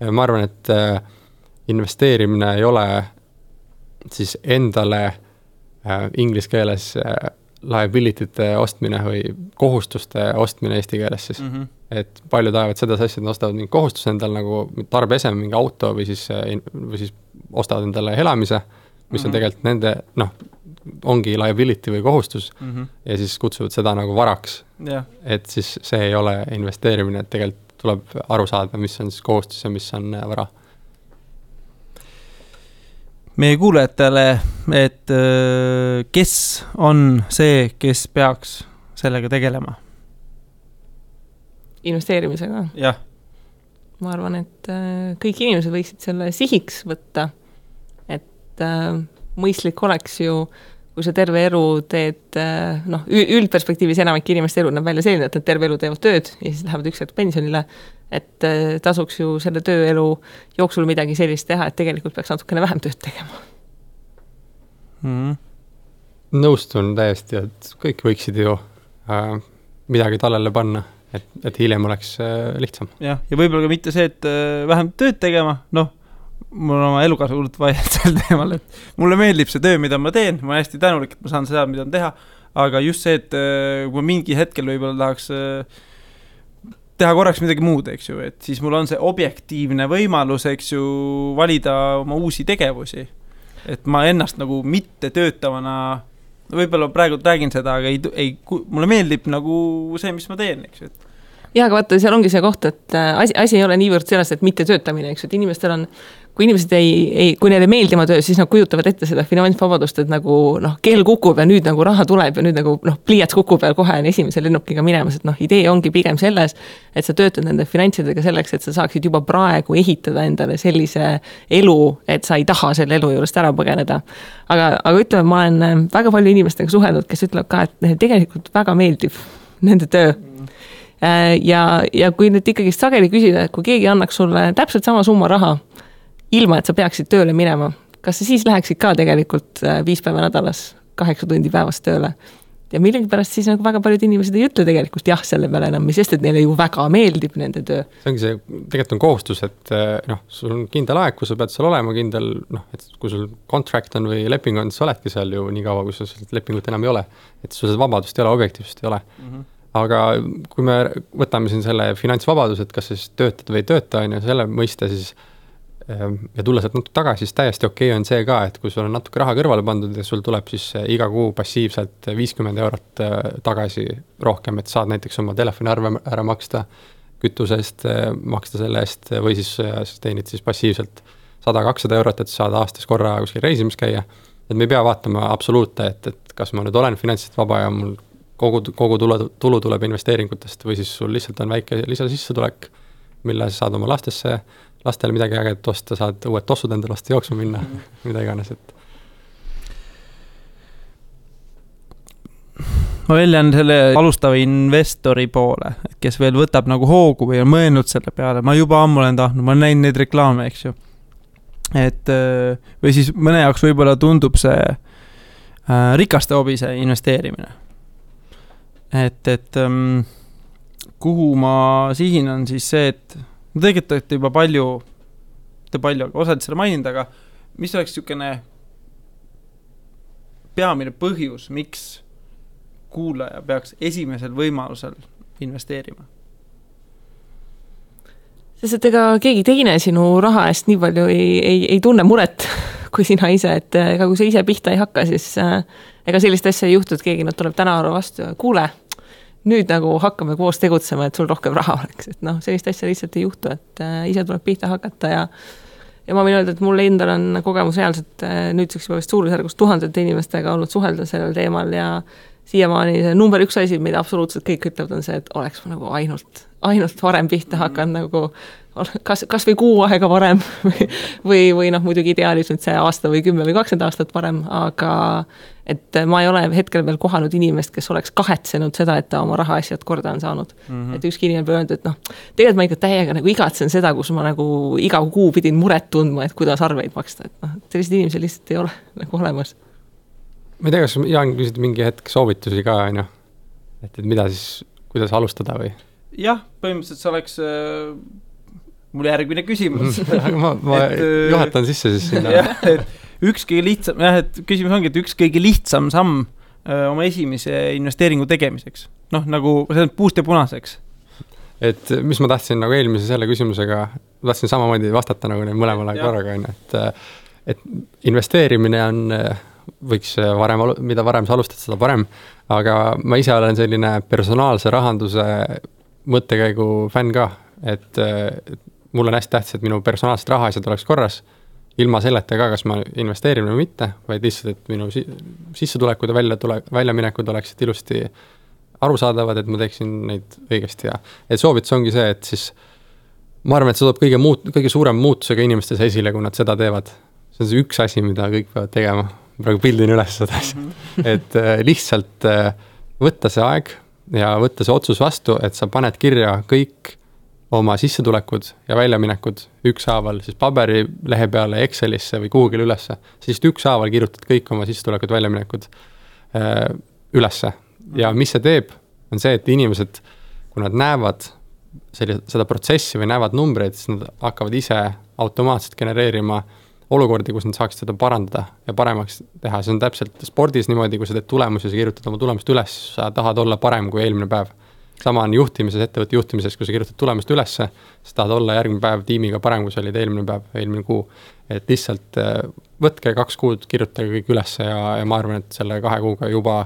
-hmm. ma arvan, et äh, investeerimine ei ole siis endale äh, inglise keeles äh, liability'te ostmine või kohustuste ostmine eesti keeles siis mm. -hmm. et paljud ajavad sedasi asja, et nad ostavad mingi kohustuse endale nagu tarbeeseme, mingi auto või siis, või siis ostavad endale elamise, mis mm -hmm. on mhm. tegelikult nende noh, ongi liability või kohustus mm -hmm. ja siis kutsuvad seda nagu varaks yeah.. et siis see ei ole investeerimine, et tegelikult tuleb aru saada, mis on siis kohustus ja mis on vara meie kuulajatele, et äh, kes on see, kes peaks sellega tegelema? investeerimisega? jah. ma arvan, et äh, kõik inimesed võiksid selle sihiks võtta. et äh, mõistlik oleks ju, kui sa terve elu teed noh, üldperspektiivis enamik inimeste elu näeb välja selline, et nad terve elu teevad tööd ja siis lähevad üks hetk pensionile et äh, tasuks ju selle tööelu jooksul midagi sellist teha, et tegelikult peaks natukene vähem tööd tegema mm.. nõustun täiesti, et kõik võiksid ju äh, midagi tallele panna, et, et hiljem oleks äh, lihtsam. jah, ja võib-olla ka mitte see, et äh, vähem tööd tegema, noh, mul on oma elukaasa hullult vaielda [LAUGHS] sel teemal, et mulle meeldib see töö, mida ma teen, ma olen hästi tänulik, et ma saan seda, mida teha, aga just see, et äh, kui ma mingi hetkel võib-olla tahaks äh, teha korraks midagi muud, eks ju, et siis mul on see objektiivne võimalus, eks ju, valida oma uusi tegevusi. et ma ennast nagu mittetöötavana, võib-olla praegu räägin seda, aga ei, ei, mulle meeldib nagu see, mis ma teen, eks ju, et jah, aga vaata, seal ongi see koht, et äh, asi, asi ei ole niivõrd selles, et mittetöötamine, eks ju, et inimestel on kui inimesed ei, ei, kui neile ei meeldi oma töö, siis nad kujutavad ette seda finantsvabadust, et nagu noh, kell kukub ja nüüd nagu raha tuleb ja nüüd nagu noh, pliiats kukub ja kohe on esimese lennukiga minemas, et noh, idee ongi pigem selles, et sa töötad nende finantsidega selleks, et sa saaksid juba praegu ehitada endale sellise elu, et sa ei taha selle elu juurest ära põgeneda. aga, aga ütleme, ma olen väga palju inimestega suhelnud, kes ütlevad ka, et neile tegelikult väga meeldib nende töö äh, ja, ja kui nüüd ikkagist sageli küsida, et kui keegi annaks sulle täpselt sama summa raha ilma, et sa peaksid tööle minema, kas sa siis läheksid ka tegelikult äh, viis päeva nädalas, kaheksa tundi päevas tööle? ja millegipärast siis nagu väga paljud inimesed ei ütle tegelikult jah selle peale enam, mis sest, et neile ju väga meeldib nende töö. see ongi see, tegelikult on kohustus, et äh, noh, sul on kindel aeg, kus sa pead seal olema, kindel noh, et kui sul contract on või leping on, siis sa oledki seal ju nii kaua, kui sul seda lepingut enam ei ole. et sul seda vabadust ei ole, objektiivsust ei ole mm. -hmm aga kui me võtame siin selle finantsvabaduse, et kas sa siis töötad või ei tööta, on ju, selle mõiste, siis ja tulla sealt natuke tagasi, siis täiesti okei okay on see ka, et kui sul on natuke raha kõrvale pandud ja sul tuleb siis eh, iga kuu passiivselt viiskümmend eurot eh, tagasi rohkem, et saad näiteks oma telefoniarve ära maksta, kütuse eest eh, maksta selle eest või siis, siis teenid siis passiivselt sada, kakssada eurot, et saad aastas korra kuskil reisimas käia, et me ei pea vaatama absoluute, et, et kas ma nüüd olen finantsiliselt vaba ja mul kogu, kogu tulu, tulu tuleb investeeringutest või siis sul lihtsalt on väike lisasissetulek, mille sa saad oma lastesse, lastele midagi ägedat osta, saad uued tossud endale osta, jooksma minna mm, -hmm. mida iganes, et ma väljan selle alustava investori poole, kes veel võtab nagu hoogu või on mõelnud selle peale, ma juba ammu olen tahtnud, ma olen näinud neid reklaame, eks ju. et äh, või siis mõne jaoks võib-olla tundub see äh, rikaste hobi, see investeerimine. et, et ähm, kuhu ma sihin, on siis see, et no tegelikult olete juba palju, mitte palju, aga osad seda maininud, aga mis oleks niisugune peamine põhjus, miks kuulaja peaks esimesel võimalusel investeerima? sest et ega keegi teine sinu raha eest nii palju ei, ei, ei tunne muret [LAUGHS] kui sina ise, et ega kui sa ise pihta ei hakka, siis äh, ega sellist asja ei juhtu, et keegi nüüd tuleb tänaval vastu ja kuule, nüüd nagu hakkame koos tegutsema, et sul rohkem raha oleks, et noh, sellist asja lihtsalt ei juhtu, et äh, ise tuleb pihta hakata ja ja ma võin öelda, et mul endal on kogemus reaalselt äh, nüüdseks juba vist suurusjärgus tuhandete inimestega olnud suhelda sellel teemal ja siiamaani see number üks asi, mida absoluutselt kõik ütlevad, on see, et oleks ma nagu ainult, ainult varem pihta mhm. hakanud nagu kas, kas või kuu aega varem või, [LAUGHS] või, või noh, muidugi ideaalis nüüd see aasta või kümme või kakskümmend aastat varem, aga et ma ei ole hetkel veel kohanud inimest, kes oleks kahetsenud seda, et ta oma rahaasjad korda on saanud mm. -hmm. et ükski inimene pole öelnud, et noh, tegelikult ma ikka täiega nagu igatsen seda, kus ma nagu iga kuu pidin muret tundma, et kuidas arveid maksta, et noh, selliseid inimesi lihtsalt ei ole [LAUGHS] nagu olemas ma ei tea, kas Jaan küsid mingi hetk soovitusi ka, on ju, et, et mida siis, kuidas alustada või? jah, põhimõtteliselt see oleks äh, mul järgmine küsimus [LAUGHS] ma, ma et, äh, juhatan sisse siis sinna et üks kõige lihtsam, jah, et küsimus ongi, et üks kõige lihtsam samm öö, oma esimese investeeringu tegemiseks. noh, nagu see on puust ja punaseks. et mis ma tahtsin nagu eelmise selle küsimusega, tahtsin samamoodi vastata nagu neile mõlemale korraga, on ju, et et investeerimine on võiks varem, mida varem sa alustad, seda parem. aga ma ise olen selline personaalse rahanduse mõttekäigu fänn ka, et, et mulle on hästi tähtis, et minu personaalsed rahaasjad oleks korras. Ilma selleta ka, kas ma investeerin või mitte, vaid lihtsalt, et minu si sissetulekud ja väljatule, väljaminekud oleksid ilusti arusaadavad, et ma teeksin neid õigesti ja et soovitus ongi see, et siis ma arvan, et see toob kõige muut-, kõige suurema muutusega inimestes esile, kui nad seda teevad. see on see üks asi, mida kõik peavad tegema praegu pildin üles seda asja -hmm. et äh, lihtsalt äh, võtta see aeg ja võtta see otsus vastu, et sa paned kirja kõik oma sissetulekud ja väljaminekud ükshaaval siis paberilehe peale Excelisse või kuhugile ülesse. siis ükshaaval kirjutad kõik oma sissetulekud, väljaminekud äh, ülesse ja mis see teeb, on see, et inimesed, kui nad näevad sellise, seda protsessi või näevad numbreid, siis nad hakkavad ise automaatselt genereerima olukordi, kus nad saaksid seda parandada ja paremaks teha, see on täpselt spordis niimoodi, kui sa teed tulemusi, sa kirjutad oma tulemust üles, sa tahad olla parem kui eelmine päev. Sama on juhtimises, ettevõtte juhtimises, kui sa kirjutad tulemust ülesse, sa tahad olla järgmine päev tiimiga parem, kui sa olid eelmine päev, eelmine kuu. et lihtsalt äh, võtke kaks kuud, kirjutage kõik ülesse ja, ja ma arvan, et selle kahe kuuga juba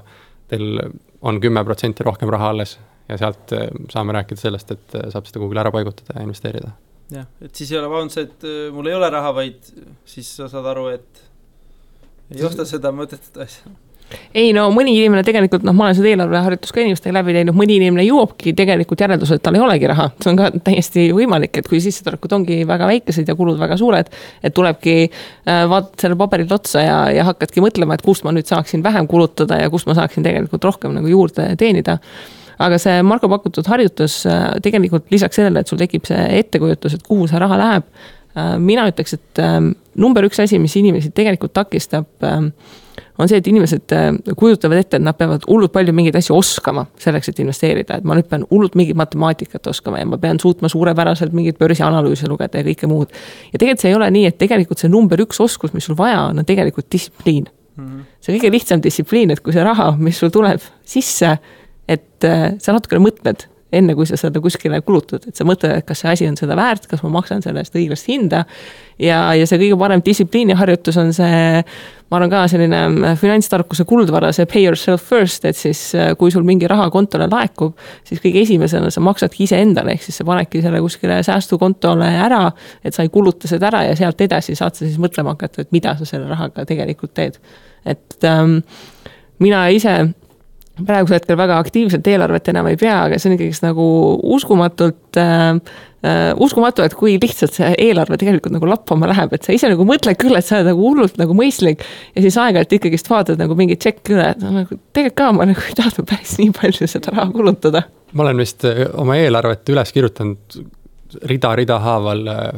teil on kümme protsenti rohkem raha alles ja sealt äh, saame rääkida sellest, et äh, saab seda kuhugile ära paigutada ja investeerida jah, et siis ei ole see, et mul ei ole raha, vaid siis sa saad aru, et ei osta seda mõttetut asja ei no mõni inimene tegelikult noh, ma olen seda eelarveharjutust ka inimestega läbi teinud, mõni inimene jõuabki tegelikult järeldusele, et tal ei olegi raha, see on ka täiesti võimalik, et kui sissetulekud ongi väga väikesed ja kulud väga suured. et tulebki äh,, vaatad sellele paberile otsa ja, ja hakkadki mõtlema, et kust ma nüüd saaksin vähem kulutada ja kust ma saaksin tegelikult rohkem nagu juurde teenida aga see Marko pakutud harjutus äh, tegelikult lisaks sellele, et sul tekib see ettekujutus, et kuhu see raha läheb. Äh, mina ütleks, et number üks asi, mis inimesi tegelikult takistab, ähm, on see, et inimesed äh, kujutavad ette, et nad peavad hullult palju mingeid asju oskama selleks, et investeerida, et ma nüüd pean hullult mingit matemaatikat oskama ja ma pean suutma suurepäraselt mingeid börsianalüüse lugeda ja kõike muud. ja tegelikult see ei ole nii, et tegelikult see number üks oskus, mis sul vaja on, on tegelikult distsipliin mm. -hmm. see kõige lihtsam distsipliin, et kui see raha, mis sul tuleb sisse et äh, sa natukene mõtled, enne kui sa seda kuskile kulutad, et sa mõtled, et kas see asi on seda väärt, kas ma maksan selle eest õiglast hinda. ja, ja see kõige parem distsipliiniharjutus on see, ma arvan ka selline äh, finantstarkuse kuldvara, see pay yourself first, et siis äh, kui sul mingi raha kontole laekub, siis kõige esimesena sa maksadki iseendale, ehk siis sa panedki selle kuskile säästukontole ära, et sa ei kuluta seda ära ja sealt edasi saad sa siis mõtlema hakata, et mida sa selle rahaga tegelikult teed et ähm, mina ise praegusel hetkel väga aktiivselt eelarvet enam ei pea, aga see on ikkagist nagu uskumatult äh, uh, uskumatu, et kui lihtsalt see eelarve tegelikult nagu lappama läheb, et sa ise nagu mõtled küll, et sa oled nagu hullult nagu mõistlik ja siis aeg-ajalt ikkagist vaatad nagu mingi tšekk üle, et nagu tegelikult ka ma nagu ei tahtnud päris nii palju seda raha kulutada. ma olen vist äh, oma eelarvet üles kirjutanud rida-rida haaval äh,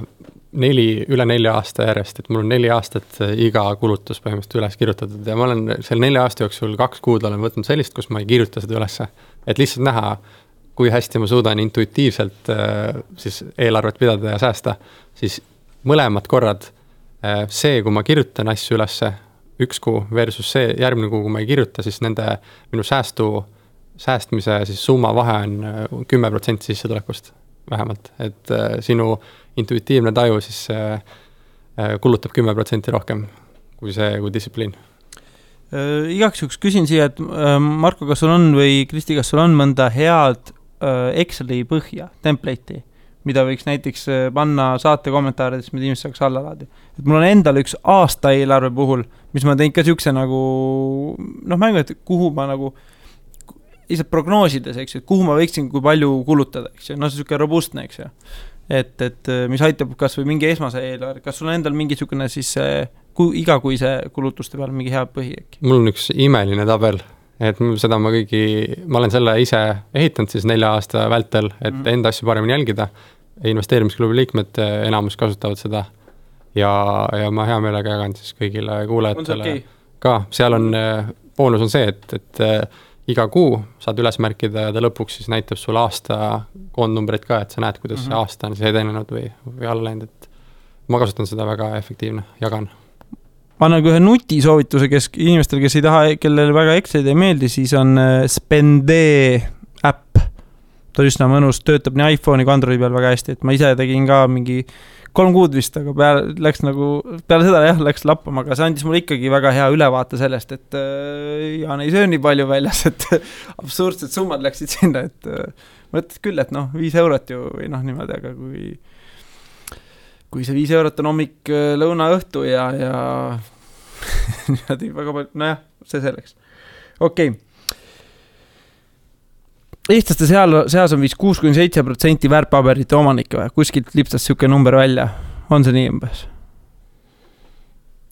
neli, üle nelja aasta järjest, et mul on neli aastat iga kulutus põhimõtteliselt üles kirjutatud ja ma olen selle nelja aasta jooksul kaks kuud olen võtnud sellist, kus ma ei kirjuta seda ülesse. et lihtsalt näha, kui hästi ma suudan intuitiivselt äh, siis eelarvet pidada ja säästa, siis mõlemad korrad äh, see, kui ma kirjutan asju ülesse, üks kuu versus see järgmine kuu, kui ma ei kirjuta, siis nende minu säästu, säästmise siis summa vahe on äh, kümme protsenti sissetulekust vähemalt, et sinu intuitiivne taju siis kulutab kümme protsenti rohkem kui see, kui distsipliin igaks juhuks küsin siia, et Marko, kas sul on või Kristi, kas sul on mõnda head Äh, Exceli põhja, template'i, mida võiks näiteks äh, panna saate kommentaarides, mida inimesed saaks alla laadida. et mul on endal üks aastaeelarve puhul, mis ma teen ka niisuguse nagu noh, mängu, et kuhu ma nagu lihtsalt prognoosides, eks ju, et kuhu ma võiksin, kui palju kulutada, eks ju, noh, niisugune robustne, eks ju. et, et äh, mis aitab kas või mingi esmase eelarve, kas sul on endal mingi niisugune siis ku-, igakuise kulutuste peal mingi hea põhi äkki? mul on üks imeline tabel et seda ma kõigi, ma olen selle ise ehitanud siis nelja aasta vältel, et mm. enda asju paremini jälgida. investeerimisklubi liikmed eh, enamus kasutavad seda ja, ja ma hea meelega jagan siis kõigile kuulajatele okay? ka, seal on, eh, boonus on see, et, et iga kuu saad üles märkida ja ta lõpuks siis näitab sulle aasta koondnumbreid ka, et sa näed, kuidas mm -hmm. see mhm. aasta on siis edenenud või, või alla läinud, et ma kasutan seda väga efektiivne, jagan ma annan ka ühe nutisoovituse, kes, inimestele, kes ei taha, kellele väga Excelid ei meeldi, siis on äh, Spendee äpp. ta on üsna mõnus, töötab nii iPhone'i kui Androidi peal väga hästi, et ma ise tegin ka mingi kolm kuud vist, aga peale, läks nagu, peale seda jah, läks lappama, aga see andis mulle ikkagi väga hea ülevaate sellest, et äh, Jaan ei söö nii palju väljas, et [LAUGHS] absurdsed summad läksid sinna, et äh, mõtlesin küll, et noh, viis eurot ju või noh, niimoodi, aga kui kui see viis eurot on hommik, äh, lõuna, õhtu ja, ja [LAUGHS] niimoodi väga palju, nojah, see selleks. okei okay. Eestlaste seal, seas on vist kuus kuni seitse protsenti väärtpaberite omanikke või, kuskilt lipsas niisugune number välja, on see nii umbes?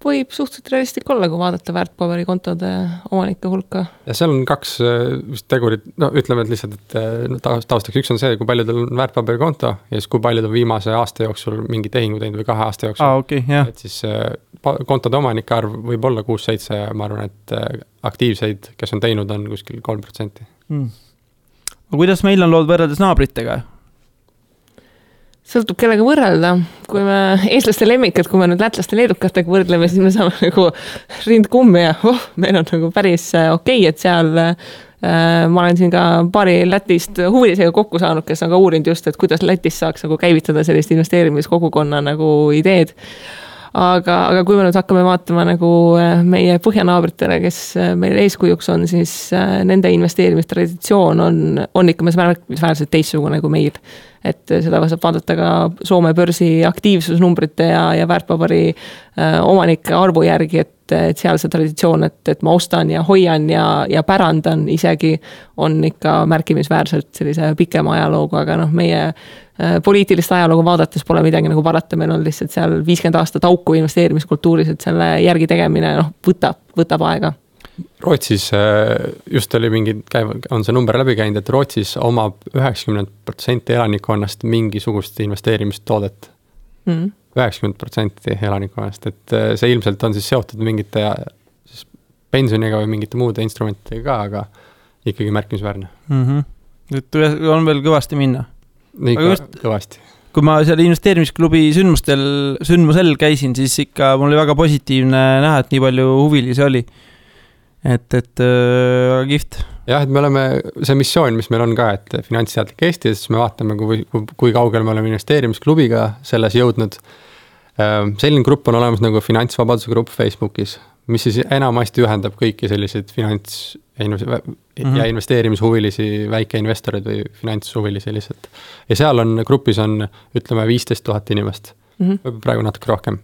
võib suhteliselt realistlik olla, kui vaadata väärtpaberikontode omanike hulka. ja seal on kaks äh, vist tegurit, no ütleme, et lihtsalt, et äh, taustaks, üks on see, kui paljudel on väärtpaberikonto ja siis kui paljud on viimase aasta jooksul mingi tehingu teinud või kahe aasta jooksul ah,. Okay, yeah. et siis äh, kontode omanike arv võib olla kuus-seitse ja ma arvan, et aktiivseid, kes on teinud, on kuskil kolm protsenti mm.. Aga kuidas meil on lood võrreldes naabritega? sõltub, kellega võrrelda. kui me, eestlaste lemmikad, kui me nüüd lätlaste-leedukatega võrdleme, siis me saame nagu rind kummi ja oh, meil on nagu päris äh, okei okay,, et seal äh, ma olen siin ka paari Lätist huvilisega kokku saanud, kes on ka uurinud just, et kuidas Lätis saaks nagu käivitada sellist investeerimiskogukonna nagu ideed aga, aga kui me nüüd hakkame vaatama nagu äh, meie põhjanaabritele, kes äh, meil eeskujuks on, siis nende investeerimistraditsioon on, on ikka märkimisväärselt teistsugune kui meil. Et seda saab vaadata ka Soome börsi aktiivsusnumbrite ja, ja väärtpaberi omanike arvu järgi, et, et seal see traditsioon, et, et ma ostan ja hoian ja, ja pärandan isegi, on ikka märkimisväärselt sellise pikema ajalooga, aga noh, meie äh, poliitilist ajalugu vaadates pole midagi nagu parata, meil on lihtsalt seal viiskümmend aastat auku investeerimiskultuuris, et selle järgi tegemine noh, võtab, võtab aega. Rootsis äh, just oli mingi, on see number läbi käinud, et Rootsis omab üheksakümmend protsenti elanikkonnast mingisugust investeerimistoodet. Mm.. Üheksakümmend protsenti elanikkonnast, et äh, see ilmselt on siis seotud mingite siis pensioniga või mingite muude instrumentidega ka, aga ikkagi märkimisväärne mm. -hmm. et on veel kõvasti minna. ikka just, kõvasti kui ma seal investeerimisklubi sündmustel, sündmusel käisin, siis ikka mul oli väga positiivne näha, et nii palju huvilisi oli et, et väga äh, kihvt. Jah, et me oleme, see missioon, mis meil on ka, et finantsteadlik Eesti, siis me vaatame, kui, kui, kui kaugele me oleme investeerimisklubiga selles jõudnud. Ähm, selline grupp on olemas nagu Finantsvabaduse grupp Facebookis, mis siis enamasti ühendab kõiki selliseid finants mm -hmm. ja investeerimishuvilisi väikeinvestoreid või finantshuvilisi lihtsalt. ja seal on, grupis on, ütleme, viisteist tuhat inimest mm, -hmm. praegu natuke rohkem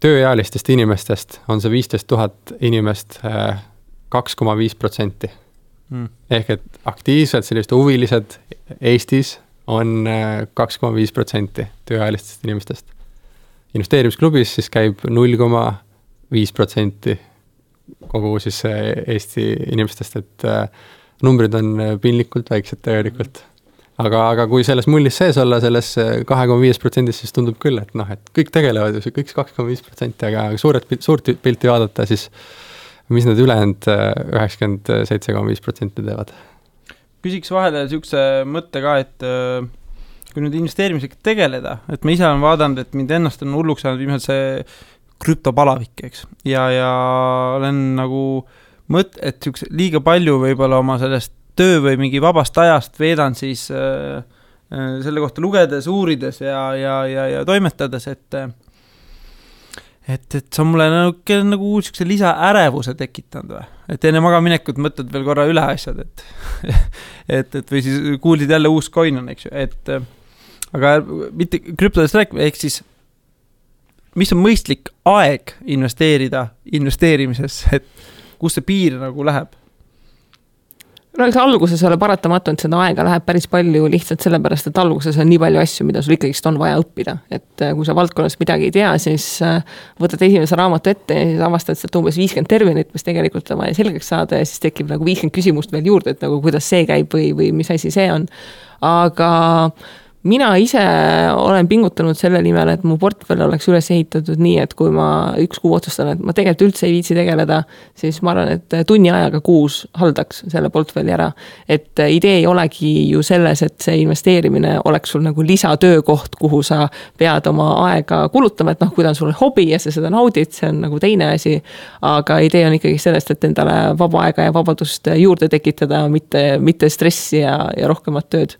tööealistest inimestest on see viisteist tuhat inimest äh, kaks koma viis protsenti. Mm. ehk et aktiivselt sellised huvilised Eestis on äh, kaks koma viis protsenti tööealistest inimestest. investeerimisklubis siis käib null koma viis protsenti kogu siis äh, Eesti inimestest, et numbrid on piinlikult väiksed tegelikult aga, aga kui selles mullis sees olla, selles kahe koma viies protsendis, siis tundub küll, et noh, et kõik tegelevad ju, kõik kaks koma viis protsenti, aga suuret, suurt pilti vaadata, siis mis need ülejäänud äh, üheksakümmend seitse koma viis protsenti teevad? küsiks vahele niisuguse mõtte ka, et äh, kui nüüd investeerimisega tegeleda, et ma ise olen vaadanud, et mind ennast on hulluks ajanud viimselt see krüptopalavik, eks, ja, ja olen nagu mõt-, et niisuguse liiga palju võib-olla oma sellest töö või mingi vabast ajast veedan siis äh, äh selle kohta lugedes, uurides ja, ja, ja, ja toimetades, et äh, et, et see on mulle nagu, nagu niisuguse lisaärevuse tekitanud või? et enne magamaminekut mõtled veel korra üle asjad, et [LAUGHS] et, et või siis kuulsid jälle uus coin on, eks ju, et aga mitte krüptodest rääkima, ehk siis mis on mõistlik aeg investeerida investeerimisesse, et kus see piir nagu läheb no eks alguses ole paratamatu, et seda aega läheb päris palju lihtsalt sellepärast, et alguses on nii palju asju, mida sul ikkagist on vaja õppida. et äh, kui sa valdkonnast midagi ei tea, siis äh, võtad esimese raamatu ette ja siis avastad sealt umbes viiskümmend terminit, mis tegelikult on vaja selgeks saada ja siis tekib nagu viiskümmend küsimust veel juurde, et nagu kuidas see käib või, või mis asi see on. aga mina ise olen pingutanud selle nimel, et mu portfell oleks üles ehitatud nii, et kui ma üks kuu otsustan, et ma tegelikult üldse ei viitsi tegeleda, siis ma arvan, et tunni ajaga kuus haldaks selle portfelli ära. et idee ei olegi ju selles, et see investeerimine oleks sul nagu lisatöökoht, kuhu sa pead oma aega kulutama, et noh, kui ta on sul hobi ja sa seda naudid, see on nagu teine asi. aga idee on ikkagi sellest, et endale vaba aega ja vabadust juurde tekitada, mitte, mitte stressi ja, ja rohkemat tööd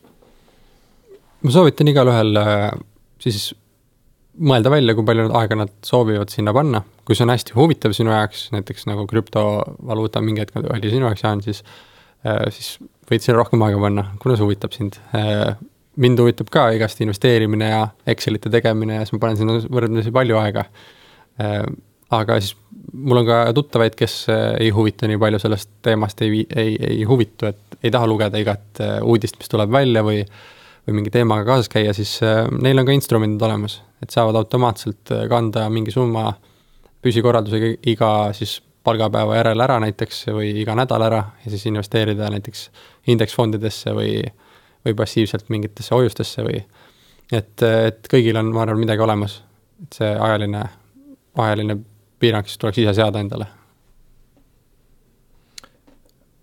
ma soovitan igalühel äh, siis mõelda välja, kui palju aega nad soovivad sinna panna. kui see on hästi huvitav sinu jaoks, näiteks nagu krüptovaluuta mingi hetk oli sinu jaoks jäänud, siis, äh, siis võid sinna rohkem aega panna, kuna see huvitab sind. Äh, mind huvitab ka igasti investeerimine ja Excelite tegemine ja siis ma panen sinna võrdlemisi palju aega. aga siis mul on ka tuttavaid, kes ei huvita nii palju sellest teemast, ei, ei, ei huvitu, et ei taha lugeda igat uudist, mis tuleb välja või või mingi teemaga kaasas käia, siis äh, neil on ka instrumendid olemas, et saavad automaatselt äh, kanda mingi summa püsikorraldusega iga siis palgapäeva järel ära näiteks või iga nädal ära ja siis investeerida näiteks indeksfondidesse või, või passiivselt mingitesse hoiustesse või et, et kõigil on, ma arvan, midagi olemas. et see ajaline, ajaline piirang siis tuleks ise seada endale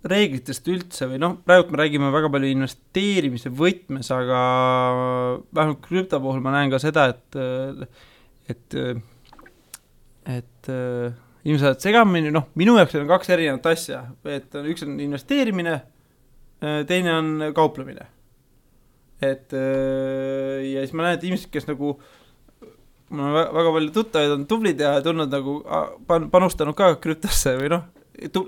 reeglitest üldse või noh, praegu me räägime väga palju investeerimise võtmes, aga vähemalt krüpto puhul ma näen ka seda, et, et, et inimesed ajavad segamini, noh, minu jaoks on kaks erinevat asja, et üks on investeerimine, teine on kauplemine. et ja siis ma näen, et inimesed, kes nagu mul on väga palju tuttavaid, on tublid ja tulnud nagu pan-, panustanud ka krüptosse või noh,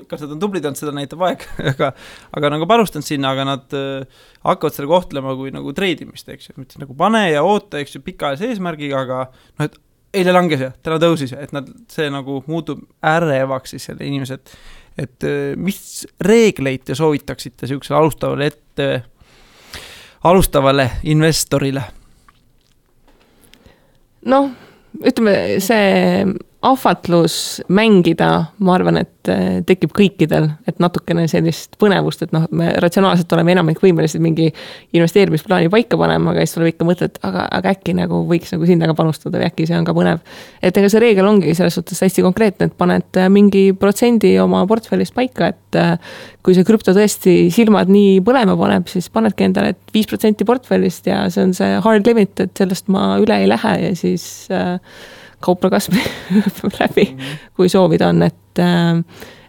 kas nad on tublid olnud, seda näitab aeg [LAUGHS] aga, aga nagu panustanud sinna, aga nad äh, hakkavad seda kohtlema kui nagu treidimist, eks ju, mitte nagu pane ja oota, eks ju, pikaajalise eesmärgiga, aga noh, et eile langes ja täna tõusis ja et nad, see nagu muutub ärevaks siis selle inimesed, et äh, mis reegleid te soovitaksite niisugusele alustavale ette, alustavale investorile? noh, ütleme see ahvatlus mängida, ma arvan, et äh, tekib kõikidel, et natukene sellist põnevust, et noh, me ratsionaalselt oleme enamik võimelised mingi investeerimisplaani paika panema, aga siis tuleb ikka mõte, et aga, aga äkki nagu võiks nagu sinna ka panustada või äkki see on ka põnev. et ega see reegel ongi selles suhtes hästi konkreetne, et paned äh, mingi protsendi oma portfellist paika, et äh, kui see krüpto tõesti silmad nii põlema paneb, siis panedki endale, et viis protsenti portfellist ja see on see hard limit, et sellest ma üle ei lähe ja siis äh, kaupla kasvõi [LAUGHS] läbi, kui soovida on, et äh,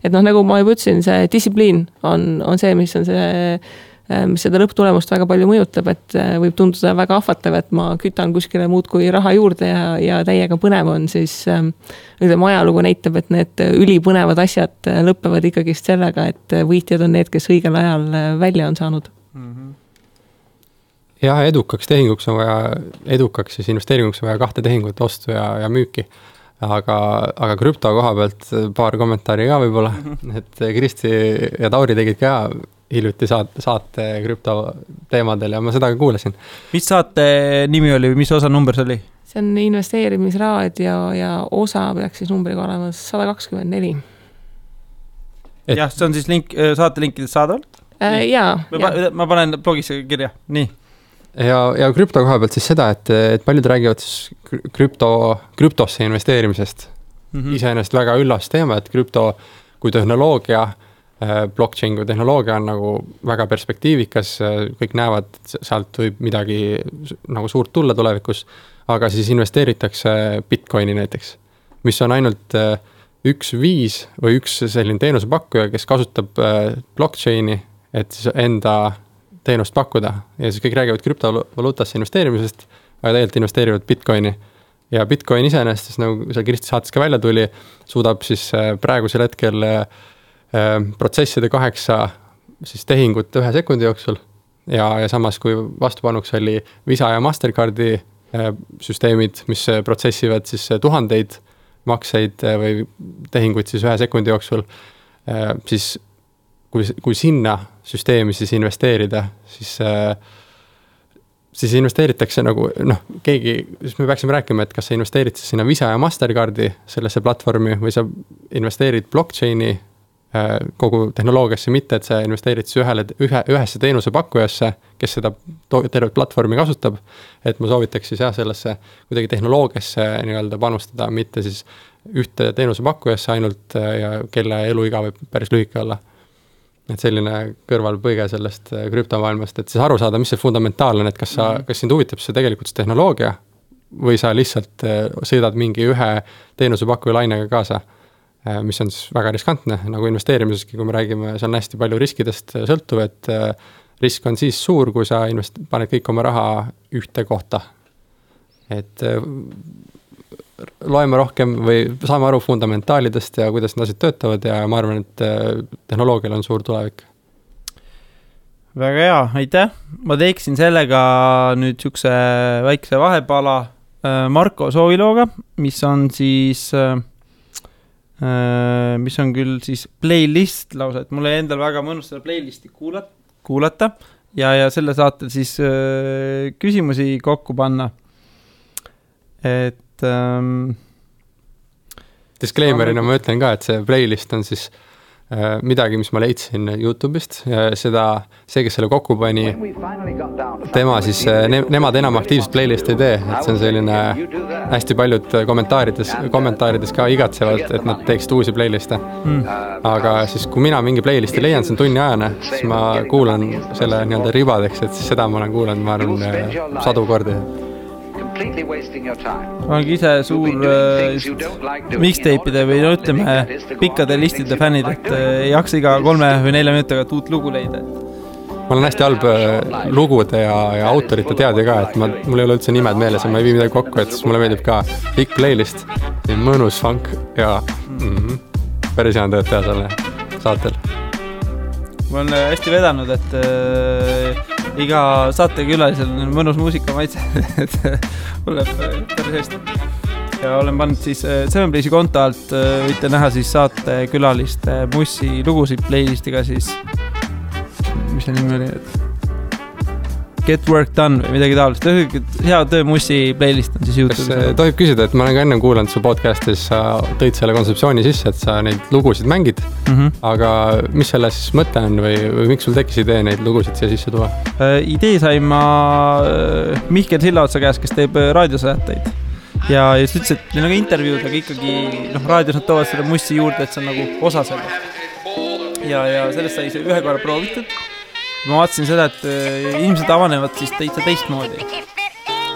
et noh, nagu ma juba ütlesin, see distsipliin on, on see, mis on see, äh, mis seda lõpptulemust väga palju mõjutab, et äh, võib tunduda väga ahvatlev, et ma kütan kuskile muudkui raha juurde ja, ja täiega põnev on, siis ütleme, ajalugu näitab, et need ülipõnevad asjad lõpevad ikkagist sellega, et võitjad on need, kes õigel ajal välja on saanud mm. -hmm jah, edukaks tehinguks on vaja, edukaks siis investeeringuks on vaja kahte tehingut, ostu ja, ja müüki. aga, aga krüpto koha pealt paar kommentaari ka võib-olla, et Kristi ja Tauri tegid ka hiljuti saate, saate krüptoteemadel ja ma seda ka kuulasin. mis saate nimi oli või mis osa number see oli? see on investeerimisraadio ja osa peaks siis numbriga olema sada kakskümmend neli. jah, see on siis link, saatelinkides saadaval äh,? jaa. ma panen blogisse kirja, nii ja, ja krüpto koha pealt siis seda, et, et paljud räägivad siis krüpto, krüptosse investeerimisest mm -hmm.. iseenesest väga üllas teema, et krüpto kui tehnoloogia, äh, blockchain kui tehnoloogia on nagu väga perspektiivikas, kõik näevad, sealt võib midagi nagu suurt tulla tulevikus. aga siis investeeritakse Bitcoini näiteks, mis on ainult äh, üks viis või üks selline teenusepakkuja, kes kasutab äh, blockchain'i, et siis enda teenust pakkuda ja siis kõik räägivad krüptovaluutasse investeerimisest, aga tegelikult investeerivad Bitcoini. ja Bitcoin iseenesest siis nagu seal Kristi saates ka välja tuli, suudab siis äh, praegusel hetkel äh, äh, protsessida kaheksa siis tehingut ühe sekundi jooksul. ja, ja samas, kui vastupanuks oli Visa ja Mastercardi süsteemid, mis protsessivad siis tuhandeid makseid või tehinguid siis ühe sekundi jooksul, siis kui, kui sinna süsteemi siis investeerida, siis äh, siis investeeritakse nagu noh, keegi, siis me peaksime rääkima, et kas sa investeerid siis sinna Visa ja Mastercardi sellesse platvormi või sa investeerid blockchain'i äh, kogu tehnoloogiasse, mitte et sa investeerid siis ühele, ühe, ühesse teenusepakkujasse, kes seda tervet platvormi kasutab. et ma soovitaks siis jah, sellesse kuidagi tehnoloogiasse nii-öelda panustada, mitte siis ühte teenusepakkujasse ainult äh, ja kelle eluiga võib päris lühike olla et selline kõrvalpõige sellest äh, krüptomaailmast, et siis aru saada, mis see fundamentaalne on, et kas sa, mhm. kas sind huvitab see tegelikult see tehnoloogia või sa lihtsalt äh, sõidad mingi ühe teenusepakkuja lainega kaasa, äh, mis on siis väga riskantne, nagu investeerimiseski, kui me räägime, see on hästi palju riskidest sõltuv, et risk on siis suur, kui sa invest-, paned kõik oma raha ühte kohta. et loeme rohkem või saame aru fundamentaalidest ja kuidas need asjad töötavad ja ma arvan, et äh, tehnoloogial on suur tulevik. väga hea, aitäh, ma teeksin sellega nüüd niisuguse väikse vahepala äh, Marko soovilooga, mis on siis äh, mis on küll siis playlist lausa, et mulle endal väga mõnus seda playlist'i kuulata, kuulata ja, ja selle saatel siis küsimusi kokku panna. Et ähm,. Disclaimer'ina ma ütlen ka, et see playlist on siis äh, midagi, mis ma leidsin Youtube'ist ja seda, see, kes selle kokku pani, tema siis äh, ne,, nemad enam aktiivset playlist'i ei tee, et see on selline hästi paljud kommentaarides, kommentaarides ka igatsevad, et nad teeksid uusi playlist'e. Mm.. aga siis, kui mina mingi playlist'i leian, see on tunniajane, siis ma kuulan selle nii-öelda ribadeks, et siis seda ma olen kuulanud, ma arvan, äh, sadu kordi ma olengi ise suur äh, mixtape'ide või no ütleme, pikkade listide fännid, et äh, ei jaksa iga kolme või nelja minuti tagant uut lugu leida. ma olen hästi halb äh, lugude ja, ja autorite teadja ka, et ma, mul ei ole üldse nimed meeles ja ma ei vii midagi kokku, et siis mulle meeldib ka pikk playlist, mõnus funk ja mm -hmm, päris hea on tööd teha selle saatel. ma olen hästi vedanud, et äh, iga saatekülalisel on mõnus muusikamaitse. [LAUGHS] Et läheb päris hästi. ja olen pannud siis äh, Seven Playsi konto alt, äh, võite näha siis saatekülaliste Mussi lugusid playlist'iga siis, mis see nimi oli, et Get Work Done või midagi taolist, hea töö Mussi playlist on siis Youtube'is. kas tohib küsida, et ma olen ka ennem kuulanud su podcast'is, sa tõid selle kontseptsiooni sisse, et sa neid lugusid mängid mm. -hmm. aga mis selle siis mõte on või, või miks sul tekkis idee neid lugusid siia sisse tuua äh,? idee sain ma äh, Mihkel Sillaotsa käest, kes teeb äh, raadiosaateid ja, ja siis ütles, et neil on ka intervjuud, aga ikkagi noh, raadios nad toovad selle mussi juurde, et see on nagu osa sellest. ja, ja sellest sai see ühe korra proovitud ma vaatasin seda, et äh, inimesed avanevad siis täitsa teistmoodi.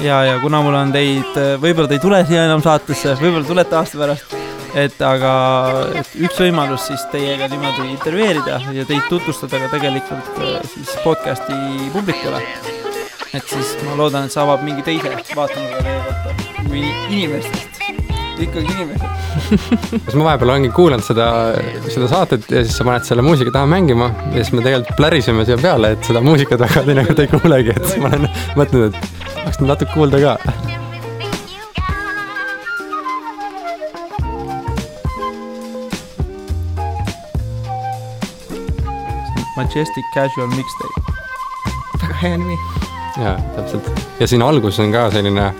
ja, ja kuna mul on teid, äh, võib-olla te ei tule siia enam saatesse, võib-olla tulete aasta pärast, et aga et üks võimalus siis teiega niimoodi intervjueerida ja teid tutvustada ka tegelikult äh, siis podcast'i publikule. et siis ma loodan, et see avab mingi teise vaatenurga teie kohta kui inimestest ikkagi inimesed. [LAUGHS] kas ma vahepeal olengi kuulanud seda, seda saatet ja siis sa paned selle muusika taha mängima ja siis me tegelikult plärisime siia peale, et seda muusikat väga teinekord ei kuulegi, et ma olen mõtelnud, et tahaks natuke kuulda ka. Majestic Casual Mixtape. väga hea nimi. jaa, täpselt. ja siin algus on ka selline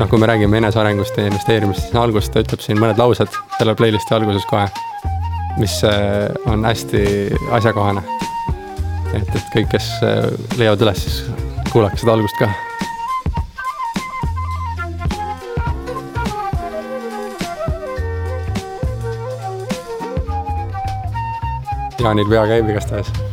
noh, kui me räägime enesearengust ja investeerimisest, siis alguses ta ütleb siin mõned laused selle playlist'i alguses kohe, mis äh, on hästi asjakohane. et, et kõik, kes äh, leiavad üles, siis kuulake seda algust ka. Jaanil pea käib igastahes